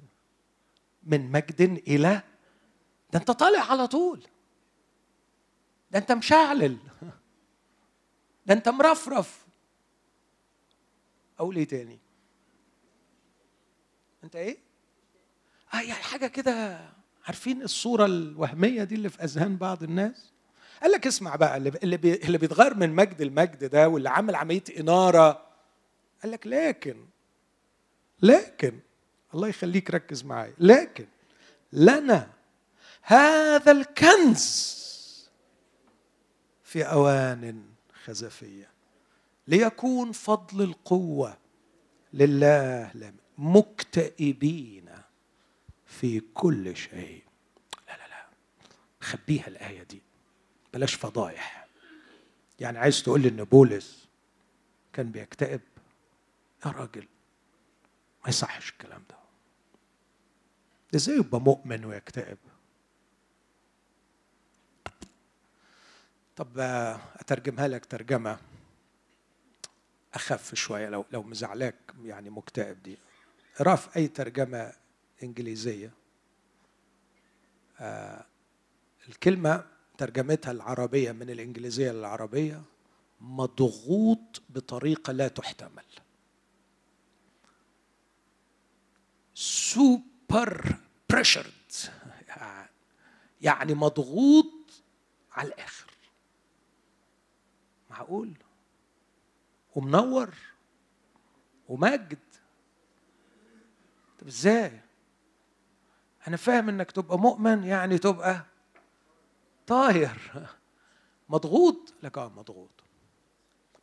من مجد إلى ده انت طالع على طول. ده انت مشعلل. ده انت مرفرف. أقول إيه تاني؟ أنت إيه؟ آه يعني حاجة كده. عارفين الصورة الوهمية دي اللي في أذهان بعض الناس؟ قال لك اسمع بقى اللي اللي بيتغير من مجد المجد ده واللي عامل عملية إنارة. قال لك لكن لكن الله يخليك ركز معايا لكن لنا هذا الكنز في أوان خزفية ليكون فضل القوة لله مكتئبين في كل شيء. لا لا لا خبيها الآية دي بلاش فضايح. يعني عايز تقول لي إن بولس كان بيكتئب؟ يا راجل. ما يصحش الكلام ده. إزاي يبقى مؤمن ويكتئب؟ طب أترجمها لك ترجمة. أخف شوية لو لو مزعلاك يعني مكتئب دي. اقرا في أي ترجمة إنجليزية. آه الكلمة ترجمتها العربية من الإنجليزية للعربية مضغوط بطريقة لا تحتمل. سوبر بريشرد يعني مضغوط على الآخر. معقول؟ ومنور؟ ومجد؟ طب إزاي؟ أنا فاهم إنك تبقى مؤمن يعني تبقى طاير. مضغوط؟ لك آه مضغوط.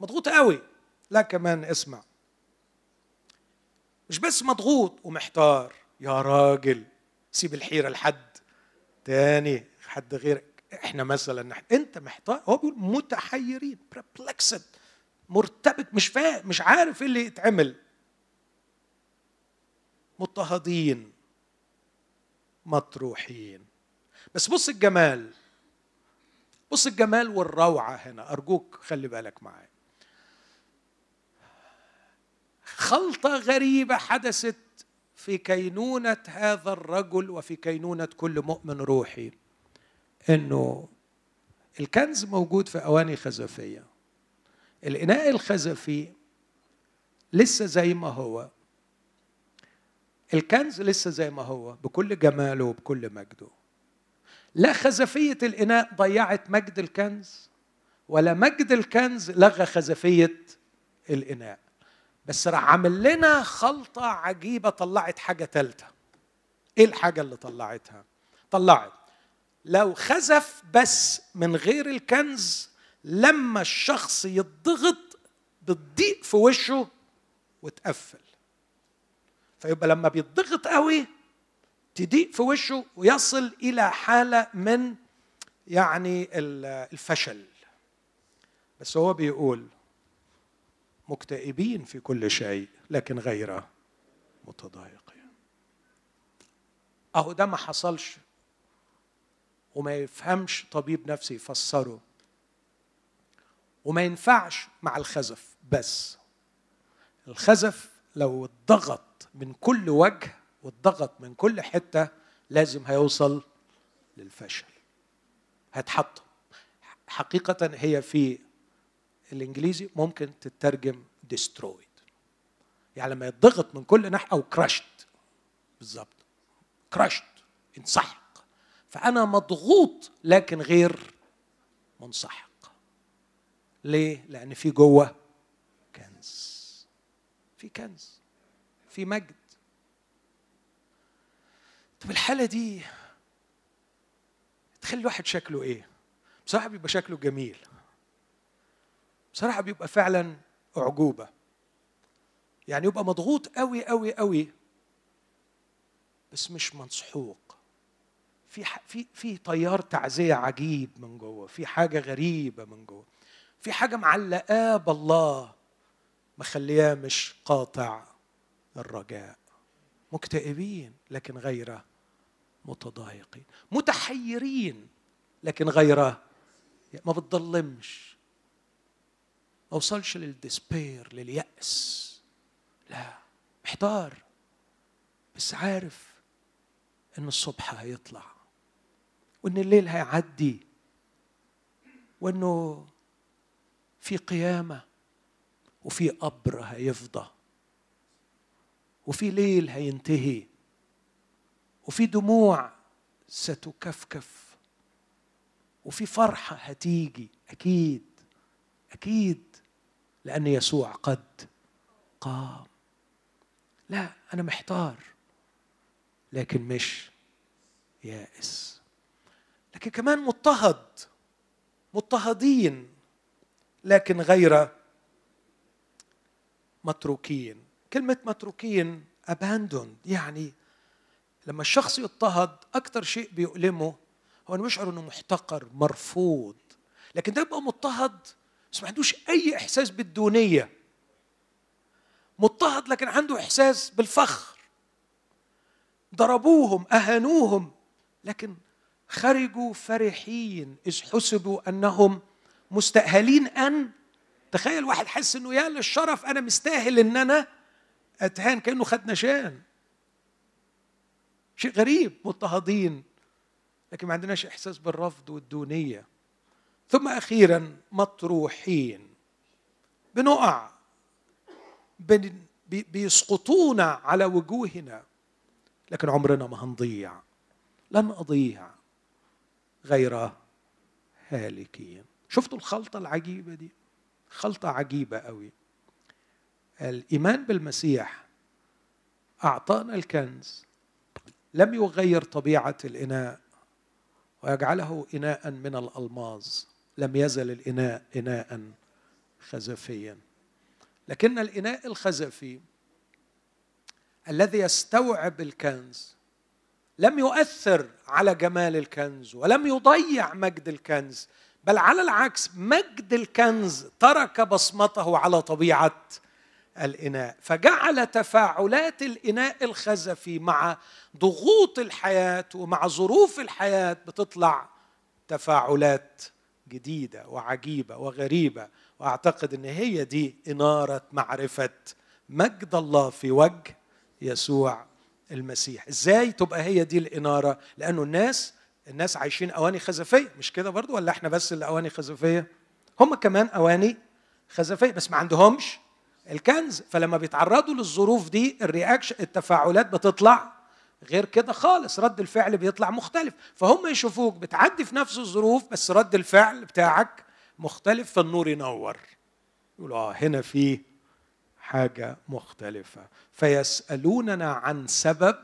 مضغوط قوي. لا كمان اسمع. مش بس مضغوط ومحتار. يا راجل سيب الحيرة لحد تاني حد غيرك. إحنا مثلا. أنت محتار. هو بيقول متحيرين perplexed مرتبك مش فاهم مش عارف إيه اللي يتعمل. مضطهدين مطروحين. بس بص الجمال بص الجمال والروعة هنا. أرجوك خلي بالك معايا. خلطة غريبة حدثت في كينونة هذا الرجل وفي كينونة كل مؤمن روحي إنه الكنز موجود في أواني خزفية. الإناء الخزفي لسه زي ما هو. الكنز لسه زي ما هو بكل جماله وبكل مجده. لا خزفية الإناء ضيعت مجد الكنز ولا مجد الكنز لغى خزفية الإناء. بس راح عامل لنا خلطة عجيبة طلعت حاجة ثالثه إيه الحاجة اللي طلعتها؟ طلعت. لو خزف بس من غير الكنز لما الشخص يضغط بتضيق في وشه وتقفل. فيبقى لما بيضغط قوي تضيق في وشه ويصل إلى حالة من يعني الفشل. بس هو بيقول مكتئبين في كل شيء لكن غير متضايقين. أهو ده ما حصلش. وما يفهمش طبيب نفسي يفسره. وما ينفعش مع الخزف بس. الخزف لو اتضغط من كل وجه واتضغط من كل حتة لازم هيوصل للفشل. هيتحطم حقيقة هي في الإنجليزي ممكن تترجم destroyed. يعني لما يتضغط من كل ناحية أو crushed. بالظبط. crushed. انسحق. فأنا مضغوط لكن غير منسحق. ليه؟ لأن في جوة كنز. في كنز. في مجد. طب الحالة دي تخلي الواحد شكله إيه؟ بصراحة بيبقى شكله جميل. بصراحة بيبقى فعلا أعجوبة. يعني يبقى مضغوط قوي قوي قوي بس مش مسحوق في في في تيار تعزية عجيب من جوه في حاجة غريبة من جوه في حاجة معلقاه بالله مخلياه مش قاطع الرجاء. مكتئبين لكن غير متضايقين. متحيرين لكن غير ما بتضلمش ما وصلش للديسبير لليأس. لا محتار. بس عارف إن الصبح هيطلع وإن الليل هيعدي وإنه في قيامة وفي قبر هيفضى وفي ليل هينتهي وفي دموع ستكفكف وفي فرحة هتيجي. أكيد أكيد لأن يسوع قد قام. لا أنا محتار لكن مش يائس. لكن كمان مضطهد مضطهدين لكن غير متروكين. كلمة متروكين abandoned يعني لما الشخص يضطهد أكثر شيء بيؤلمه هو أنه يشعر أنه محتقر مرفوض. لكن ده يبقى مضطهد بس ما عندوش أي إحساس بالدونية. مضطهد لكن عنده إحساس بالفخر. ضربوهم أهانوهم لكن خرجوا فرحين إذ حسبوا أنهم مستأهلين أن تخيل واحد حس أنه يا للشرف أنا مستاهل أن أنا أتهان كأنه خد نشان. شيء غريب مضطهدين لكن ما عندناش إحساس بالرفض والدونية. ثم أخيرا مطروحين. بنقع بيسقطون على وجوهنا لكن عمرنا ما هنضيع لن أضيع غير هالكين. شفتوا الخلطة العجيبة دي؟ خلطة عجيبة قوي. الإيمان بالمسيح أعطانا الكنز لم يغير طبيعة الإناء ويجعله إناء من الألماظ. لم يزل الإناء إناء خزفيا. لكن الإناء الخزفي الذي يستوعب الكنز لم يؤثر على جمال الكنز ولم يضيع مجد الكنز بل على العكس مجد الكنز ترك بصمته على طبيعة الإناء. فجعل تفاعلات الإناء الخزفي مع ضغوط الحياة ومع ظروف الحياة بتطلع تفاعلات جديدة وعجيبة وغريبة وأعتقد إن هي دي إنارة معرفة مجد الله في وجه يسوع المسيح. إزاي تبقى هي دي الإنارة؟ لأنه الناس الناس عايشين أواني خزفية. مش كده برضو ولا إحنا بس اللي أواني خزفية؟ هم كمان أواني خزفية بس ما عندهمش الكنز. فلما بيتعرضوا للظروف دي الرياكشن التفاعلات بتطلع غير كده خالص رد الفعل بيطلع مختلف. فهم يشوفوك بتعدي في نفس الظروف بس رد الفعل بتاعك مختلف فالنور ينور. يقولوا آه هنا في حاجة مختلفة. فيسألوننا عن سبب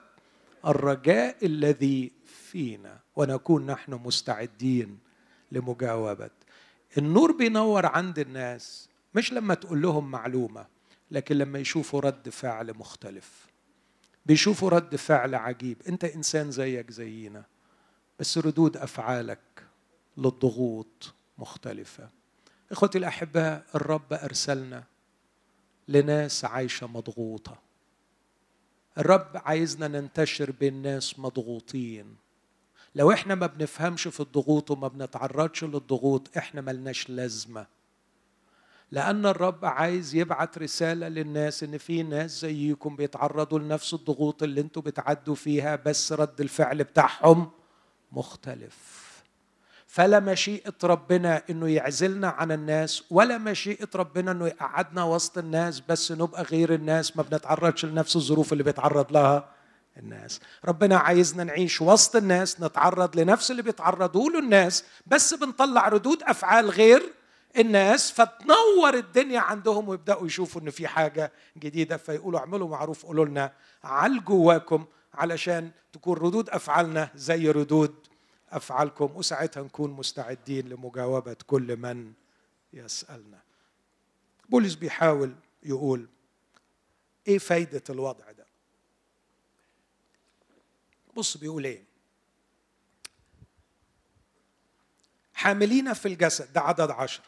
الرجاء الذي فينا ونكون نحن مستعدين لمجاوبة. النور بينور عند الناس مش لما تقول لهم معلومة لكن لما يشوفوا رد فعل مختلف. بيشوفوا رد فعل عجيب. انت انسان زيك زينا بس ردود أفعالك للضغوط مختلفة. إخوتي الاحباء الرب أرسلنا لناس عايشة مضغوطة. الرب عايزنا ننتشر بين ناس مضغوطين. لو إحنا ما بنفهمش في الضغوط وما بنتعرضش للضغوط إحنا ملناش لازمة. لأن الرب عايز يبعت رسالة للناس إن في ناس زيكم بيتعرضوا لنفس الضغوط اللي أنتوا بتعدوا فيها بس رد الفعل بتاعهم مختلف. فلا مشيئة ربنا إنه يعزلنا عن الناس ولا مشيئة ربنا إنه يقعدنا وسط الناس بس نبقى غير الناس ما بنتعرضش لنفس الظروف اللي بيتعرض لها الناس. ربنا عايزنا نعيش وسط الناس نتعرض لنفس اللي بيتعرضوا له الناس بس بنطلع ردود أفعال غير الناس فتنور الدنيا عندهم ويبدأوا يشوفوا إن في حاجة جديدة فيقولوا اعملوا معروف قولوا لنا عال جواكم علشان تكون ردود أفعالنا زي ردود أفعالكم وساعتها نكون مستعدين لمجاوبة كل من يسألنا. بولس بيحاول يقول إيه فايدة الوضع ده؟ بص بيقول إيه؟ حاملين في الجسد ده عدد عشر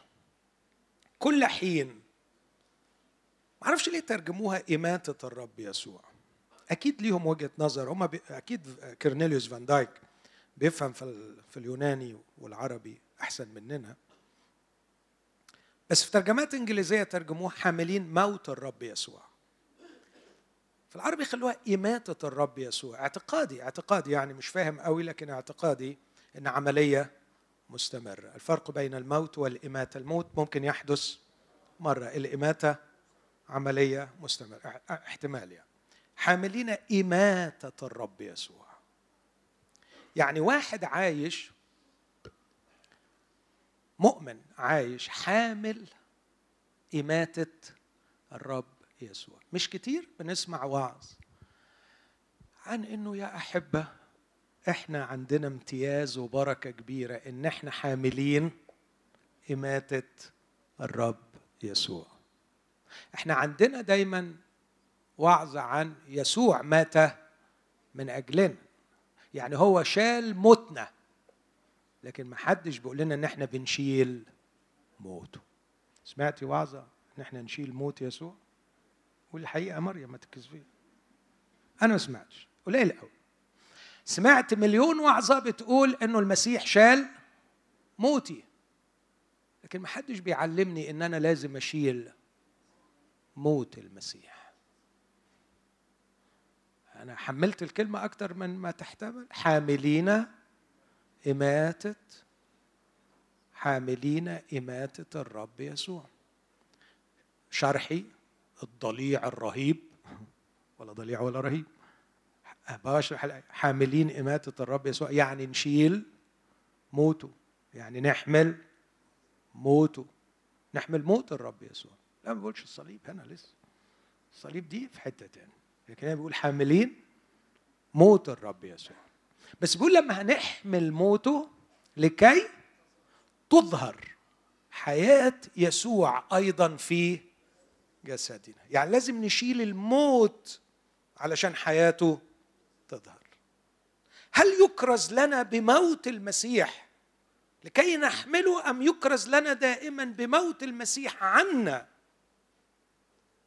كل حين. معرفش ليه ترجموها إماتة الرب يسوع. أكيد ليهم وجهة نظر. هم بي... أكيد كرنيليوس فان دايك بيفهم في, ال... في اليوناني والعربي أحسن مننا. بس في ترجمات إنجليزية ترجموه حاملين موت الرب يسوع. في العربي خلوها إماتة الرب يسوع. اعتقادي اعتقادي يعني مش فاهم قوي لكن اعتقادي إن عملية مستمرة الفرق بين الموت والإماتة. الموت ممكن يحدث مرة الإماتة عملية مستمرة احتمال يعني حاملين إماتة الرب يسوع. يعني واحد عايش مؤمن عايش حامل إماتة الرب يسوع. مش كتير بنسمع وعظ عن إنه يا أحبة إحنا عندنا امتياز وبركة كبيرة إن إحنا حاملين إماتة الرب يسوع. إحنا عندنا دايما وعظ عن يسوع مات من أجلنا. يعني هو شال موتنا لكن ما حدش بيقول لنا إن إحنا بنشيل موته. سمعتي وعظه إن إحنا نشيل موت يسوع؟ والحقيقة مريم ما تكذبيش. أنا ما سمعتش. قليل قوي. سمعت مليون وعظة بتقول إنه المسيح شال موتي. لكن ما حدش بيعلمني إن أنا لازم أشيل موت المسيح. أنا حملت الكلمة أكتر من ما تحتمل. حاملين إماتة حاملين إماتة الرب يسوع. شرحي الضليع الرهيب. ولا ضليع ولا رهيب. بشرح حاملين إماتة الرب يسوع. يعني نشيل موته. يعني نحمل موته. نحمل موت الرب يسوع. لا ما بقولش الصليب هنا لسه. الصليب دي في حتة تاني لكن هنا بيقول حاملين موت الرب يسوع. بس بيقول لما هنحمل موته لكي تظهر حياة يسوع أيضا في جسدنا. يعني لازم نشيل الموت علشان حياته تظهر. هل يكرز لنا بموت المسيح؟ لكي نحمله أم يكرز لنا دائما بموت المسيح عنا؟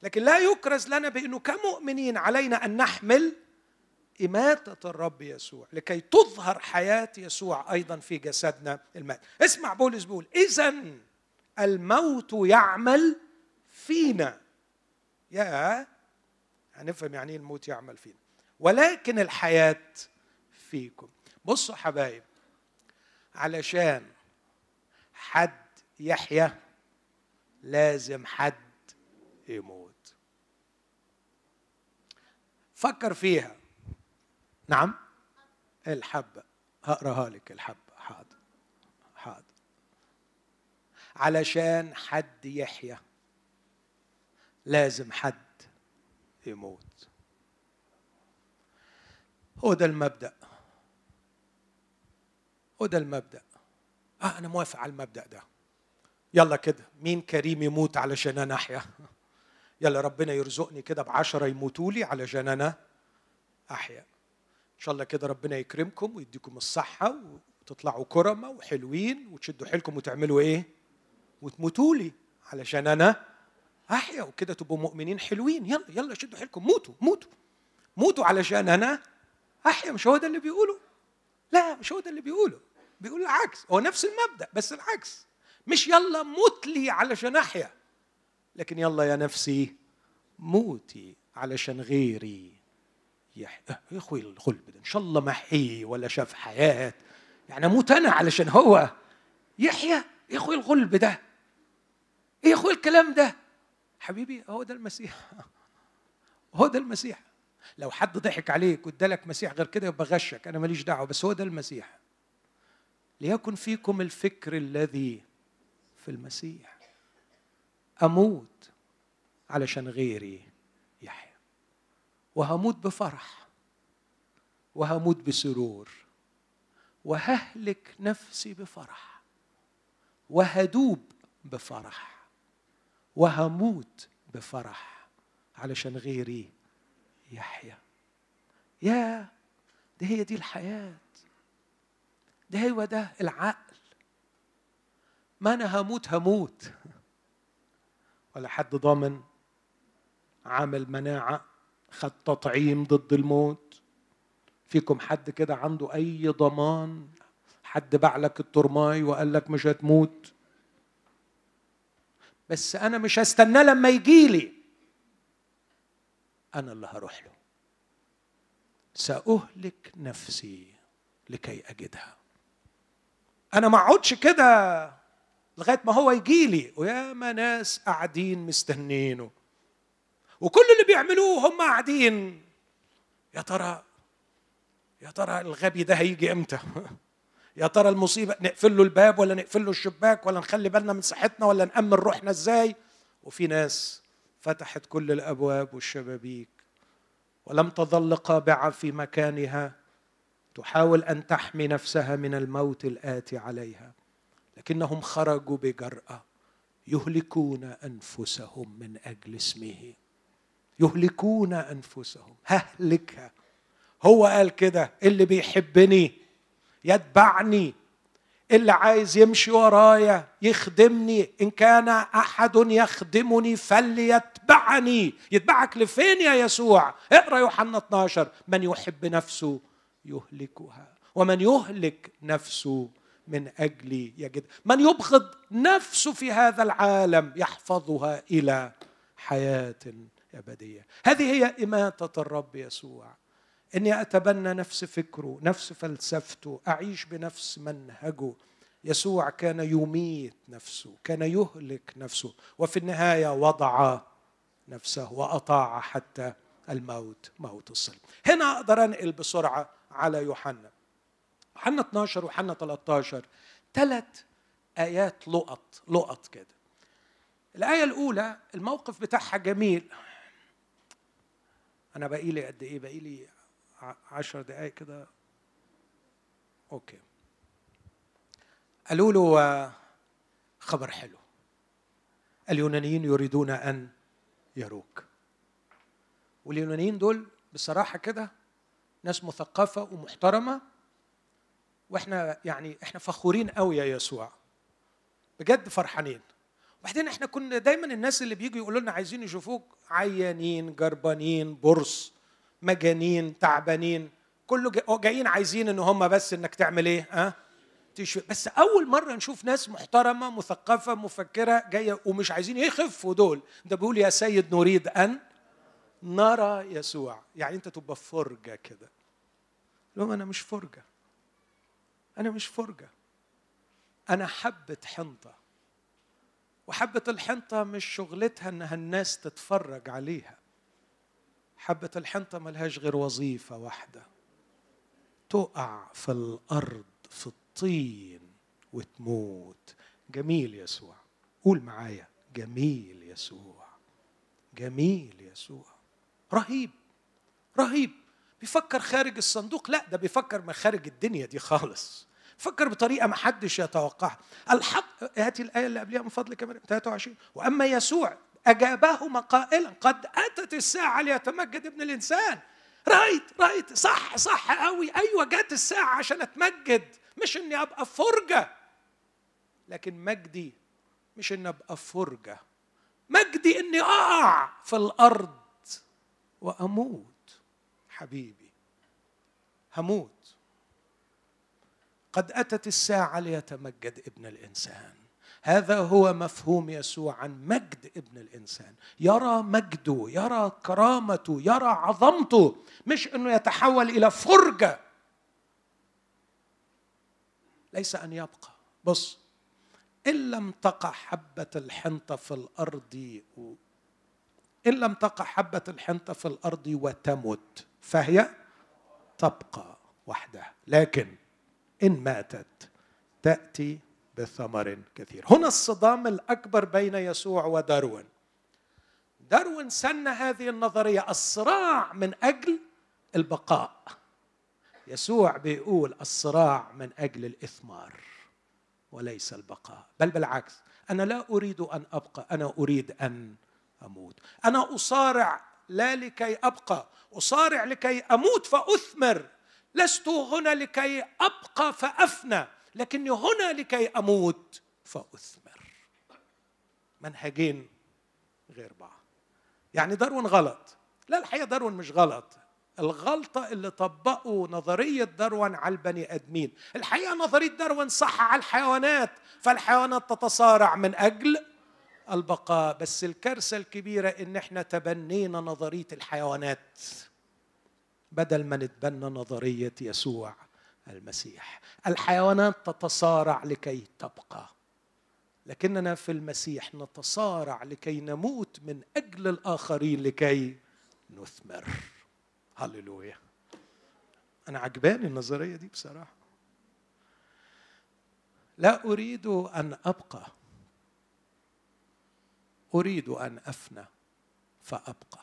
لكن لا يكرز لنا بأنه كمؤمنين علينا أن نحمل إماتة الرب يسوع لكي تظهر حياة يسوع أيضا في جسدنا المات اسمع بولس بيقول إذا الموت يعمل فينا. يا هنفهم يعني إيه الموت يعمل فينا. ولكن الحياة فيكم. بصوا حبايب علشان حد يحيا لازم حد يموت. فكر فيها. نعم؟ الحبة. هقراها لك الحبة. حاضر. حاضر. علشان حد يحيا لازم حد يموت. هو ده المبدأ. هو ده المبدأ. آه أنا موافق على المبدأ ده. يلا كده مين كريم يموت علشان أنا أحيا؟ يلا ربنا يرزقني كده بعشرة يموتوا لي علشان أنا أحيا. إن شاء الله كده ربنا يكرمكم ويديكم الصحة وتطلعوا كرمة وحلوين وتشدوا حيلكم وتعملوا إيه؟ وتموتوا لي علشان أنا أحيا. وكده تبقوا مؤمنين حلوين. يلا يلا شدوا حيلكم. موتوا موتوا موتوا علشان أنا أحيا مش هو ده اللي بيقوله؟ لا مش هو ده اللي بيقوله. بيقول العكس هو نفس المبدأ بس العكس. مش يلا موت لي علشان أحيا لكن يلا يا نفسي موتي علشان غيري يحيا أه، يا أخوي الغلب ده إن شاء الله ما حي ولا شاف حياة. يعني أموت أنا علشان هو يحيا؟ يا أخوي الغلب ده. إيه يا أخوي الكلام ده. حبيبي هو ده المسيح. هو ده المسيح. لو حد ضحك عليك وادالك مسيح غير كده يبقى غشك أنا ماليش دعوة بس هو ده المسيح. ليكن فيكم الفكر الذي في المسيح. أموت علشان غيري يحيا. وهموت بفرح. وهموت بسرور. وههلك نفسي بفرح. وهدوب بفرح. وهموت بفرح علشان غيري يحيا يا ده هي دي الحياة. ده هو ده العقل. ما أنا هموت هموت. ولا حد ضامن عامل مناعة خد تطعيم ضد الموت. فيكم حد كده عنده أي ضمان؟ حد باع لك الترماي وقال لك مش هتموت؟ بس أنا مش هستناه لما يجي أنا اللي هروح له. سأهلك نفسي لكي أجدها. أنا ما أقعدش كده لغاية ما هو يجي لي. وياما ناس قاعدين مستنينه. وكل اللي بيعملوه هم قاعدين. يا ترى يا ترى الغبي ده هيجي إمتى؟ يا ترى المصيبة نقفل له الباب ولا نقفل له الشباك ولا نخلي بالنا من صحتنا ولا نأمن روحنا إزاي؟ وفي ناس فتحت كل الأبواب والشبابيك ولم تظل قابعة في مكانها تحاول أن تحمي نفسها من الموت الاتي عليها لكنهم خرجوا بجرأة يهلكون أنفسهم من أجل اسمه. يهلكون أنفسهم. ههلكها. هو قال كده اللي بيحبني يتبعني. اللي عايز يمشي ورايا يخدمني إن كان أحد يخدمني فليتبعني. يتبعك لفين يا يسوع؟ اقرأ يوحنا 12 من يحب نفسه يهلكها ومن يهلك نفسه من أجلي يجد. من يبغض نفسه في هذا العالم يحفظها إلى حياة أبدية. هذه هي إماتة الرب يسوع. إني أتبنى نفس فكره نفس فلسفته أعيش بنفس منهجه. يسوع كان يميت نفسه كان يهلك نفسه وفي النهاية وضع نفسه وأطاع حتى الموت موت الصلب هنا أقدر أنقل بسرعة على يوحنا. يوحنا 12 ويوحنا 13 ثلاث آيات لقط لقط كده. الآية الأولى الموقف بتاعها جميل. أنا باقي لي قد إيه؟ باقي لي عشر دقائق كده. أوكي. قالوا له خبر حلو. اليونانيين يريدون أن يروك. واليونانيين دول بصراحة كده ناس مثقفة ومحترمة وإحنا يعني إحنا فخورين قوي يا يسوع. بجد فرحانين. وبعدين إحنا كنا دايما الناس اللي بيجوا يقولوا لنا عايزين يشوفوك عيانين جربانين برص. مجانين تعبانين. كله جايين عايزين إن هم بس إنك تعمل إيه؟ ها؟ تشفي بس أول مرة نشوف ناس محترمة مثقفة مفكرة جاية ومش عايزين يخفوا دول. ده بيقول يا سيد نريد أن نرى يسوع. يعني أنت تبقى فرجة كده. لهم أنا مش فرجة. أنا مش فرجة. أنا حبة حنطة. وحبة الحنطة مش شغلتها إنها الناس تتفرج عليها. حبة الحنطة ملهاش غير وظيفة واحدة. تقع في الأرض في الطين وتموت. جميل يسوع. قول معايا جميل يسوع. جميل يسوع. رهيب رهيب. بيفكر خارج الصندوق؟ لا ده بيفكر ما خارج الدنيا دي خالص. فكر بطريقة ما حدش يتوقعها. الحق هاتي الآية اللي قبلها من فضلك 23 وأما يسوع أجابهما قائلا قد أتت الساعة ليتمجد ابن الإنسان. رأيت رأيت. صح صح قوي أيوه جت الساعة عشان أتمجد. مش إني أبقى فرجة. لكن مجدي مش إني أبقى فرجة. مجدي إني أقع في الأرض وأموت. حبيبي هموت. قد أتت الساعة ليتمجد ابن الإنسان. هذا هو مفهوم يسوع عن مجد ابن الإنسان. يرى مجده يرى كرامته يرى عظمته مش إنه يتحول إلى فرجة. ليس أن يبقى. بص إن لم تقع حبة الحنطه في الأرض إن لم تقع حبة الحنطه في الأرض وتمت فهي تبقى وحدها. لكن إن ماتت تأتي بثمر كثير. هنا الصدام الأكبر بين يسوع وداروين. داروين سن هذه النظرية الصراع من أجل البقاء. يسوع بيقول الصراع من أجل الإثمار وليس البقاء. بل بالعكس أنا لا أريد أن أبقى أنا أريد أن أموت. أنا أصارع لا لكي أبقى أصارع لكي أموت فأثمر. لست هنا لكي أبقى فأفنى. لكني هنا لكي أموت فأثمر. منهجين غير بعض. يعني داروين غلط. لا الحقيقة داروين مش غلط. الغلطة اللي طبقوا نظرية داروين على البني آدمين. الحقيقة نظرية داروين صح على الحيوانات. فالحيوانات تتصارع من أجل البقاء. بس الكارثة الكبيرة إن إحنا تبنينا نظرية الحيوانات. بدل ما نتبنى نظرية يسوع. المسيح. الحيوانات تتصارع لكي تبقى. لكننا في المسيح نتصارع لكي نموت من أجل الآخرين لكي نثمر. هللويا. أنا عجباني النظرية دي بصراحة. لا أريد أن أبقى. أريد أن أفنى فأبقى.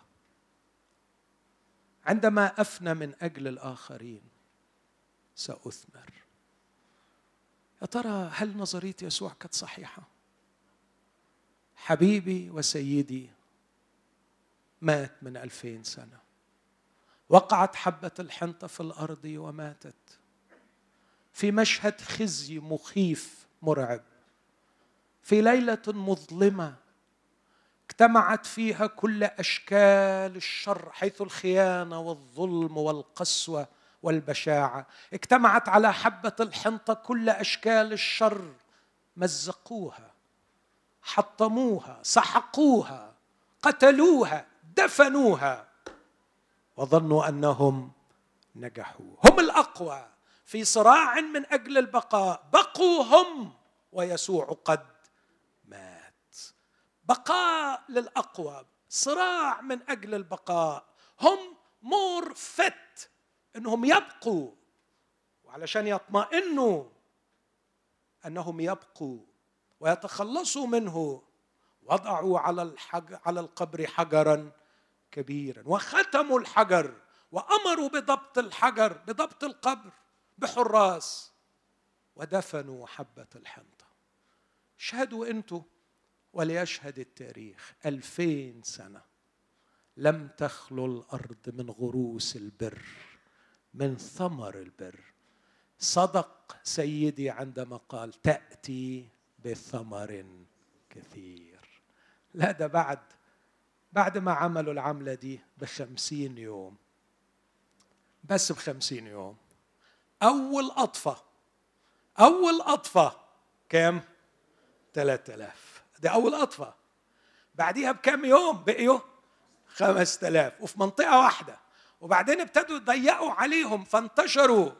عندما أفنى من أجل الآخرين سأثمر. يا ترى هل نظرية يسوع كانت صحيحة؟ حبيبي وسيدي مات من ألفين سنة. وقعت حبة الحنطة في الأرض وماتت. في مشهد خزي مخيف مرعب. في ليلة مظلمة اجتمعت فيها كل أشكال الشر حيث الخيانة والظلم والقسوة والبشاعة. اجتمعت على حبة الحنطة كل أشكال الشر مزقوها حطموها سحقوها قتلوها دفنوها وظنوا أنهم نجحوا. هم الأقوى في صراع من أجل البقاء. بقوا هم ويسوع قد مات. بقاء للأقوى صراع من أجل البقاء. هم مور فت إنهم يبقوا وعلشان يطمئنوا أنهم يبقوا ويتخلصوا منه وضعوا على الحج على القبر حجرا كبيرا وختموا الحجر وأمروا بضبط الحجر بضبط القبر بحراس ودفنوا حبة الحنطة. اشهدوا أنتم وليشهد التاريخ ألفين سنة لم تخلو الأرض من غروس البر. من ثمر البر. صدق سيدي عندما قال تأتي بثمر كثير. لا ده بعد بعد ما عملوا العملة دي بخمسين يوم. بس بخمسين يوم. أول أطفة أول أطفة كام؟ ثلاثة آلاف. دي أول أطفة بعديها بكام يوم؟ بقيوا خمسة آلاف وفي منطقة واحدة. وبعدين ابتدوا يضيقوا عليهم فانتشروا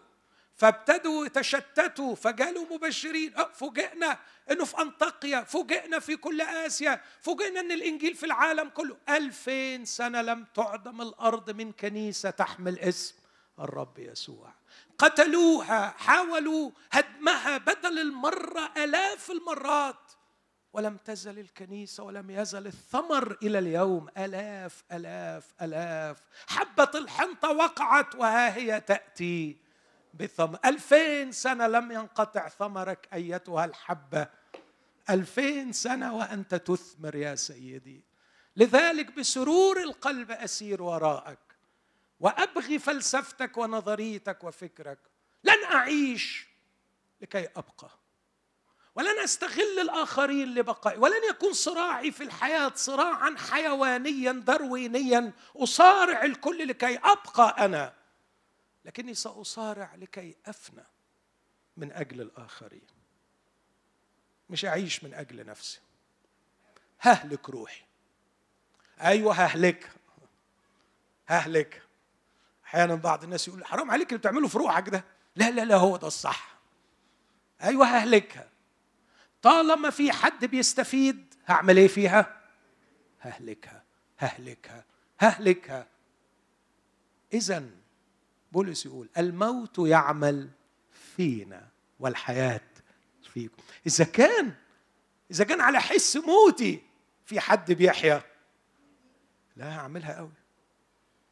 فابتدوا يتشتتوا فجالوا مبشرين فوجئنا إنه في انطاقيا فوجئنا في كل آسيا فوجئنا إن الإنجيل في العالم كله. ألفين سنة لم تعدم الأرض من كنيسة تحمل اسم الرب يسوع. قتلوها حاولوا هدمها بدل المرة آلاف المرات. ولم تزل الكنيسة ولم يزل الثمر إلى اليوم. ألاف ألاف ألاف. حبة الحنطة وقعت وها هي تأتي بثمر ألفين سنة لم ينقطع ثمرك أيتها الحبة. ألفين سنة وأنت تثمر يا سيدي. لذلك بسرور القلب أسير وراءك وأبغي فلسفتك ونظريتك وفكرك. لن أعيش لكي أبقى. ولن أستغل الآخرين لبقائي ولن يكون صراعي في الحياة صراعا حيوانيا دروينيا أصارع الكل لكي أبقى أنا لكني سأصارع لكي أفنى من أجل الآخرين. مش أعيش من أجل نفسي. ههلك روحي. أيوه ههلك. ههلك. أحيانا بعض الناس يقول حرام عليك اللي بتعمله في روحك ده. لا لا لا هو ده الصح. أيوه ههلكها طالما في حد بيستفيد هعمل إيه فيها؟ ههلكها ههلكها ههلكها. اذا بولس يقول الموت يعمل فينا والحياة فيكم. إذا كان إذا كان على حس موتي في حد بيحيا لا هعملها قوي.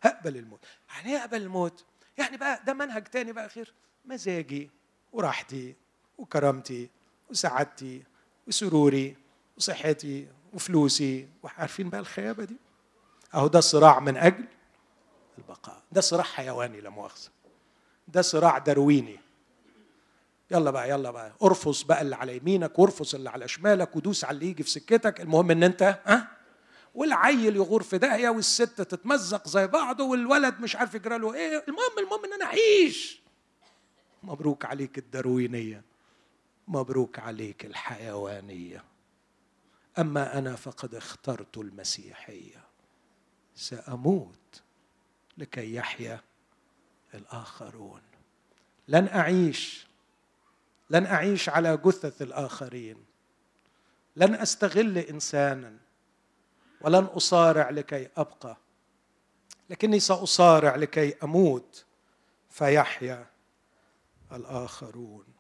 هقبل الموت. يعني إيه اقبل الموت؟ يعني بقى ده منهج تاني بقى خير مزاجي وراحتي وكرامتي وسعادتي وسروري وصحتي وفلوسي وعارفين بقى الخيابة دي؟ أهو ده صراع من أجل البقاء. ده صراع حيواني لا مؤاخذة. ده صراع درويني. يلا بقى يلا بقى. ارفص بقى اللي على يمينك وارفص اللي على شمالك ودوس على اللي يجي في سكتك. المهم إن أنت ها؟ والعيل يغور في داهية والست تتمزق زي بعضه والولد مش عارف يجرى له إيه. المهم المهم إن أنا أعيش. مبروك عليك الدروينية. مبروك عليك الحيوانية. أما أنا فقد اخترت المسيحية. سأموت لكي يحيا الآخرون. لن أعيش لن أعيش على جثث الآخرين. لن أستغل إنسانا ولن أصارع لكي أبقى. لكني سأصارع لكي أموت فيحيا الآخرون.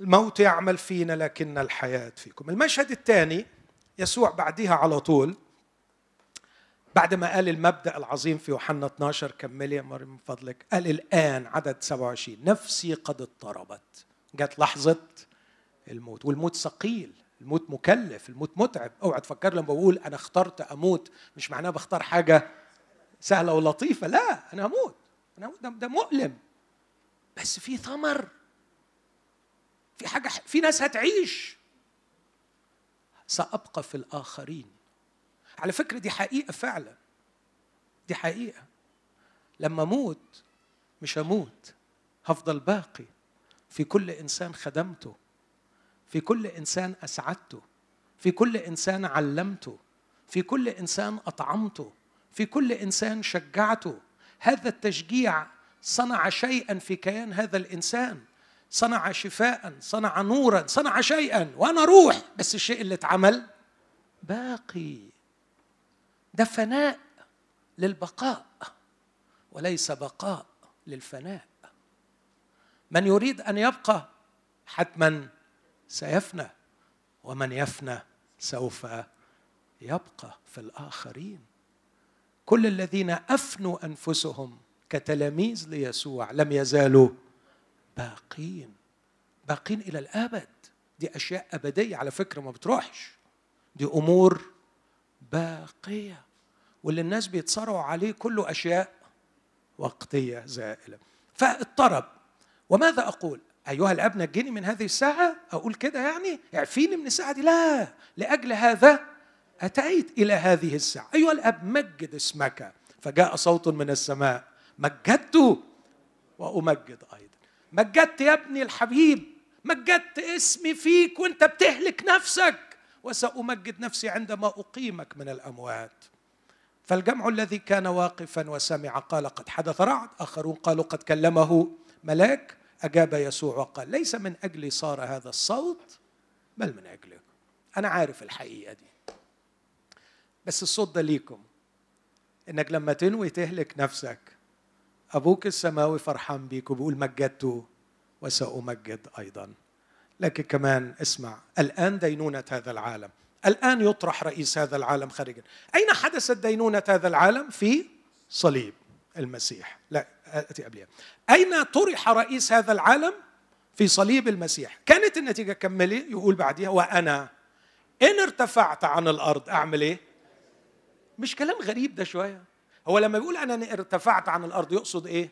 الموت يعمل فينا لكن الحياة فيكم. المشهد الثاني يسوع بعدها على طول بعد ما قال المبدأ العظيم في يوحنا 12 كملي يا مريم من فضلك قال الآن عدد 27 نفسي قد اضطربت. جت لحظة الموت والموت ثقيل الموت مكلف الموت متعب. أوعى تفكر لما بقول أنا اخترت أموت مش معناه بختار حاجة سهلة ولطيفة لا أنا هموت أنا هموت ده مؤلم. بس في ثمر. في حاجة في ناس هتعيش. سأبقى في الآخرين. على فكرة دي حقيقة فعلا. دي حقيقة. لما أموت مش هموت. هفضل باقي. في كل إنسان خدمته. في كل إنسان أسعدته. في كل إنسان علمته. في كل إنسان أطعمته. في كل إنسان شجعته. هذا التشجيع صنع شيئا في كيان هذا الإنسان. صنع شفاء صنع نورا صنع شيئا وأنا روح. بس الشيء اللي اتعمل باقي. ده فناء للبقاء وليس بقاء للفناء. من يريد أن يبقى حتما سيفنى ومن يفنى سوف يبقى في الآخرين. كل الذين أفنوا أنفسهم كتلاميذ ليسوع لم يزالوا باقين باقين إلى الأبد. دي أشياء أبدية على فكرة ما بتروحش. دي أمور باقية. واللي الناس بيتصارعوا عليه كله أشياء وقتية زائلة. فاضطرب. وماذا أقول؟ أيها الاب نجني من هذه الساعة؟ أقول كده يعني؟ اعفيني من الساعة دي. لا. لأجل هذا أتيت إلى هذه الساعة. أيها الأب مجد اسمك. فجاء صوت من السماء. مجدت وأمجد أيضا. مجدت يا ابني الحبيب مجدت اسمي فيك وانت بتهلك نفسك. وسأمجد نفسي عندما أقيمك من الأموات. فالجمع الذي كان واقفا وسمع قال قد حدث رعد. آخرون قالوا قد كلمه ملاك. أجاب يسوع وقال ليس من أجلي صار هذا الصوت بل من اجلكم أنا عارف الحقيقة دي. بس الصوت ده ليكم. إنك لما تنوي تهلك نفسك. أبوك السماوي فرحان بيك وبيقول مجدته وسامجد أيضا. لكن كمان اسمع الآن دينونة هذا العالم. الآن يطرح رئيس هذا العالم خارجا. أين حدثت دينونة هذا العالم؟ في صليب المسيح. لا أتي قبلها. أين طرح رئيس هذا العالم؟ في صليب المسيح. كانت النتيجة كملي يقول بعديها وأنا إن ارتفعت عن الأرض أعمل إيه؟ مش كلام غريب ده شوية؟ هو لما بيقول أنا ارتفعت عن الأرض يقصد إيه؟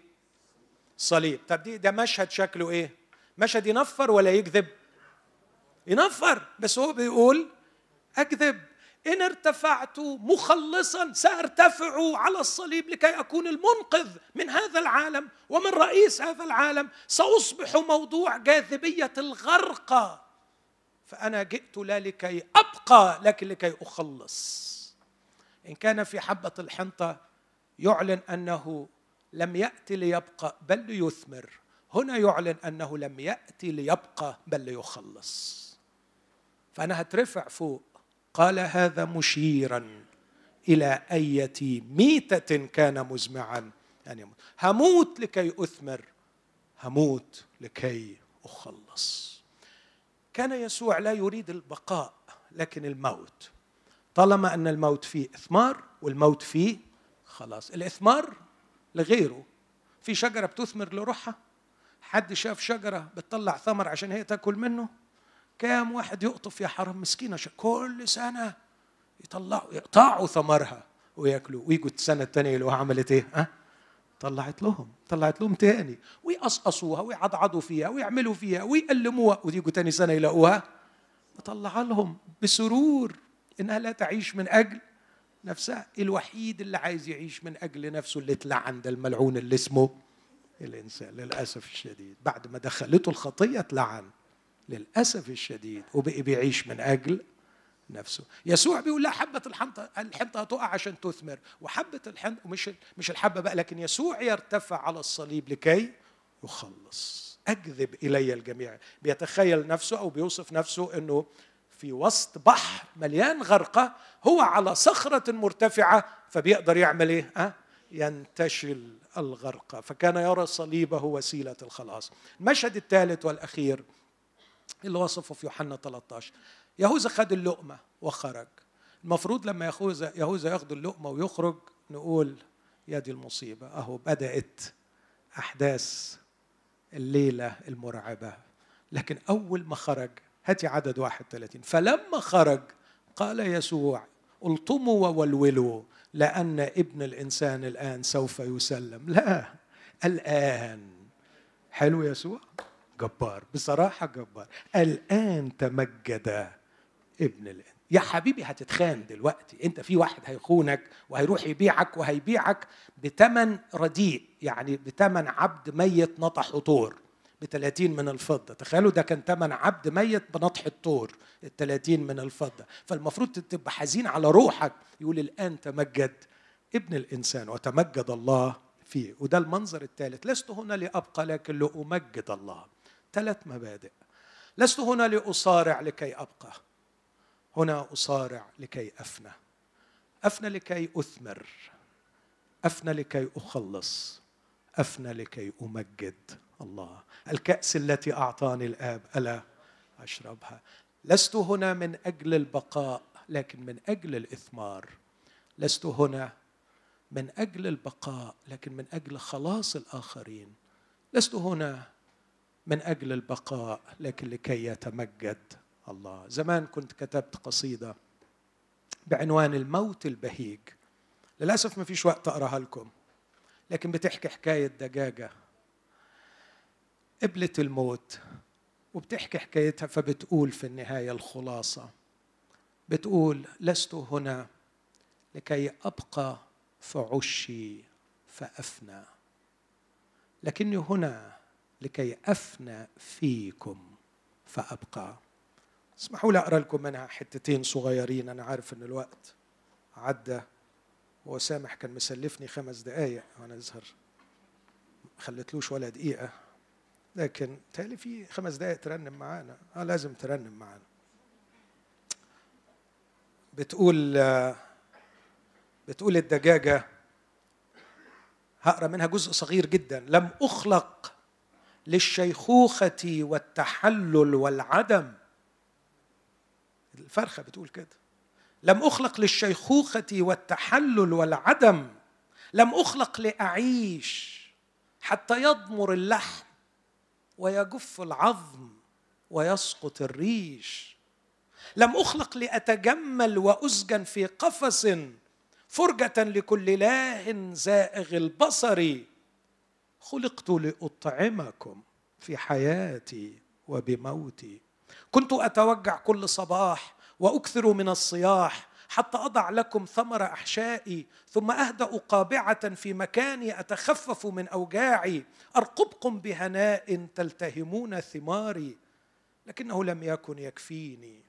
صليب. طب دي ده مشهد شكله إيه؟ مشهد ينفر ولا يكذب؟ ينفر. بس هو بيقول أكذب. إن ارتفعت مخلصا سأرتفع على الصليب لكي أكون المنقذ من هذا العالم ومن رئيس هذا العالم. سأصبح موضوع جاذبية الغرقى فأنا جئت لا لكي أبقى لكن لكي أخلص. إن كان في حبة الحنطة يعلن أنه لم ياتي ليبقى بل ليثمر. هنا يعلن أنه لم ياتي ليبقى بل ليخلص. فأنا هترفع فوق. قال هذا مشيرا إلى أية ميتة كان مزمعا. ان يموت هموت لكي أثمر هموت لكي أخلص. كان يسوع لا يريد البقاء لكن الموت. طالما أن الموت فيه إثمار والموت فيه خلاص. الإثمار لغيره. في شجرة بتثمر لروحها. حد شاف شجرة بتطلع ثمر عشان هي تاكل منه. كام واحد يقطف يا حرام مسكينة كل سنة يطلعوا يقطعوا ثمرها وياكلوا. ويجوا السنة الثانية يلاقوها عملت إيه؟ ها؟ طلعت لهم طلعت لهم تاني. ويقصقصوها ويعضعضوا فيها ويعملوا فيها ويألموها. ويجوا تاني سنة يلاقوها. مطلعه لهم بسرور إنها لا تعيش من أجل نفسها الوحيد اللي عايز يعيش من أجل نفسه اللي اتلعن ده الملعون اللي اسمه الإنسان للأسف الشديد. بعد ما دخلته الخطية اتلعن للأسف الشديد وبقي بيعيش من أجل نفسه. يسوع بيقول لا حبة الحنطة الحنطة هتقع عشان تثمر وحبة الحنطة ومش مش الحبة بقى لكن يسوع يرتفع على الصليب لكي يخلص. أكذب إلي الجميع. بيتخيل نفسه أو بيوصف نفسه أنه في وسط بحر مليان غرقة هو على صخرة مرتفعة فبيقدر يعمل إيه؟ أه؟ ينتشل الغرقة. فكان يرى صليبه وسيلة الخلاص. المشهد الثالث والأخير اللي وصفه في يوحنا 13 يهوذا خد اللقمة وخرج. المفروض لما يهوذا يهوذا ياخد اللقمة ويخرج نقول يا دي المصيبة أهو بدأت أحداث الليلة المرعبة. لكن أول ما خرج هاتي عدد 31 فلما خرج قال يسوع الطموا وولولوا لأن ابن الإنسان الآن سوف يسلم. لا الآن. حلو يسوع؟ جبار بصراحة جبار. الآن تمجد ابن الإنسان. يا حبيبي هتتخان دلوقتي. أنت في واحد هيخونك وهيروح يبيعك وهيبيعك بتمن رديء يعني بتمن عبد ميت نطح طور. ب 30 من الفضة. تخيلوا ده كان ثمن عبد ميت بنطح الطور ال 30 من الفضة. فالمفروض تبقى حزين على روحك. يقول الآن تمجد ابن الإنسان وتمجد الله فيه. وده المنظر الثالث. لست هنا لأبقى لكن لأمجد الله. ثلاث مبادئ. لست هنا لأصارع لكي أبقى. هنا أصارع لكي أفنى. أفنى لكي أثمر. أفنى لكي أخلص. أفنى لكي أمجد. الله. الكأس التي أعطاني الآب ألا أشربها. لست هنا من أجل البقاء لكن من أجل الإثمار. لست هنا من أجل البقاء لكن من أجل خلاص الآخرين. لست هنا من أجل البقاء لكن لكي يتمجد الله. زمان كنت كتبت قصيدة بعنوان الموت البهيج. للأسف ما فيش وقت أقراها لكم لكن بتحكي حكاية دجاجة. قبلت الموت وبتحكي حكايتها فبتقول في النهاية الخلاصة بتقول لست هنا لكي أبقى في عشي فأفنى لكني هنا لكي أفنى فيكم فأبقى. اسمحوا لي أقرأ لكم منها حتتين صغيرين أنا عارف إن الوقت عدى هو سامح كان مسلفني خمس دقايق وأنا اظهر خليتلوش ولا دقيقة. لكن تالي في خمس دقايق ترنم معانا. آه لازم ترنم معانا. بتقول بتقول الدجاجة هقرأ منها جزء صغير جدا. لم أخلق للشيخوخة والتحلل والعدم. الفرخة بتقول كده. لم أخلق للشيخوخة والتحلل والعدم. لم أخلق لأعيش حتى يضمر اللحم ويجف العظم ويسقط الريش. لم أخلق لأتجمل وأسجن في قفص فرجة لكل لاه زائغ البصر. خلقت لأطعمكم في حياتي وبموتي. كنت أتوجع كل صباح وأكثر من الصياح حتى أضع لكم ثمر أحشائي ثم أهدأ قابعة في مكاني أتخفف من أوجاعي أرقبكم بهناء تلتهمون ثماري. لكنه لم يكن يكفيني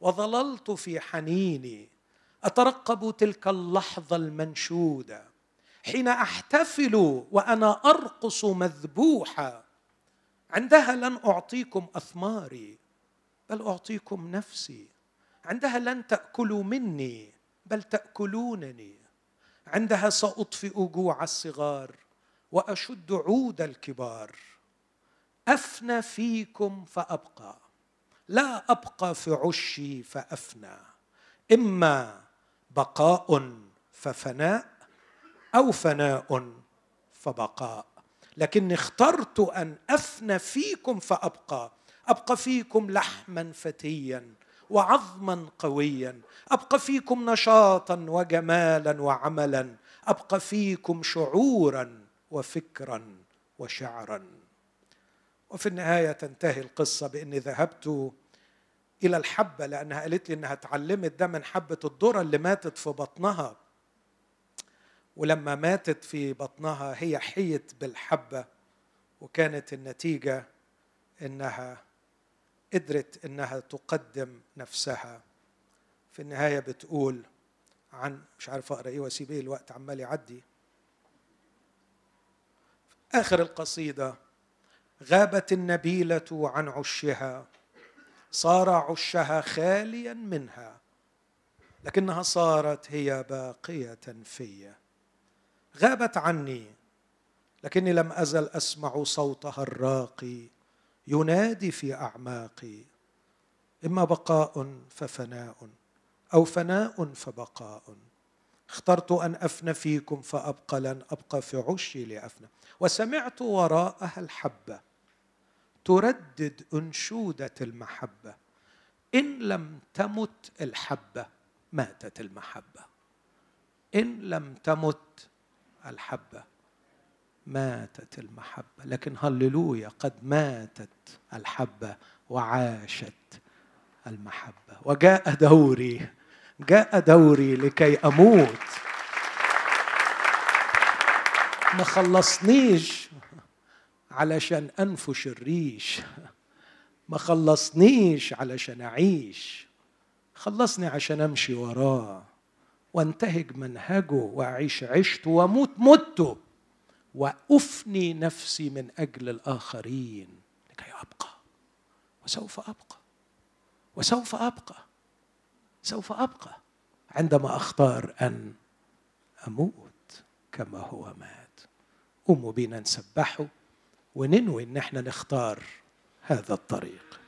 وظللت في حنيني. أترقب تلك اللحظة المنشودة حين أحتفل وأنا أرقص مذبوحا عندها لن أعطيكم أثماري بل أعطيكم نفسي. عندها لن تأكلوا مني بل تأكلونني. عندها سأطفئ جوع الصغار وأشد عود الكبار. أفنى فيكم فأبقى لا أبقى في عشي فأفنى. إما بقاء ففناء أو فناء فبقاء. لكني اخترت أن أفنى فيكم فأبقى. أبقى فيكم لحما فتيا وعظما قويا. أبقى فيكم نشاطا وجمالا وعملا. أبقى فيكم شعورا وفكرا وشعرا. وفي النهاية تنتهي القصة بإني ذهبت إلى الحبة لأنها قالت لي إنها اتعلمت ده من حبة الذرة اللي ماتت في بطنها. ولما ماتت في بطنها هي حيت بالحبة وكانت النتيجة إنها قدرت إنها تقدم نفسها. في النهاية بتقول عن مش عارف أقرأ إيه وأسيب إيه الوقت عمال يعدي. آخر القصيدة غابت النبيلة عن عشها صار عشها خاليا منها لكنها صارت هي باقية في. غابت عني لكني لم أزل أسمع صوتها الراقي. ينادي في أعماقي. إما بقاء ففناء أو فناء فبقاء. اخترت أن أفنى فيكم فأبقى لن أبقى في عشي لأفنى. وسمعت وراءها الحبة تردد أنشودة المحبة. إن لم تمت الحبة ماتت المحبة. إن لم تمت الحبة. ماتت المحبة. لكن هللويا قد ماتت الحبة وعاشت المحبة. وجاء دوري جاء دوري لكي أموت. ما خلصنيش علشان أنفش الريش. ما خلصنيش علشان أعيش. خلصني عشان أمشي وراه. وانتهج منهجه وأعيش عشته وأموت. مته وأفني نفسي من أجل الآخرين لكي أبقى. وسوف أبقى. وسوف أبقى. سوف أبقى عندما أختار أن أموت كما هو مات. قوموا بينا نسبحه وننوي إن إحنا نختار هذا الطريق.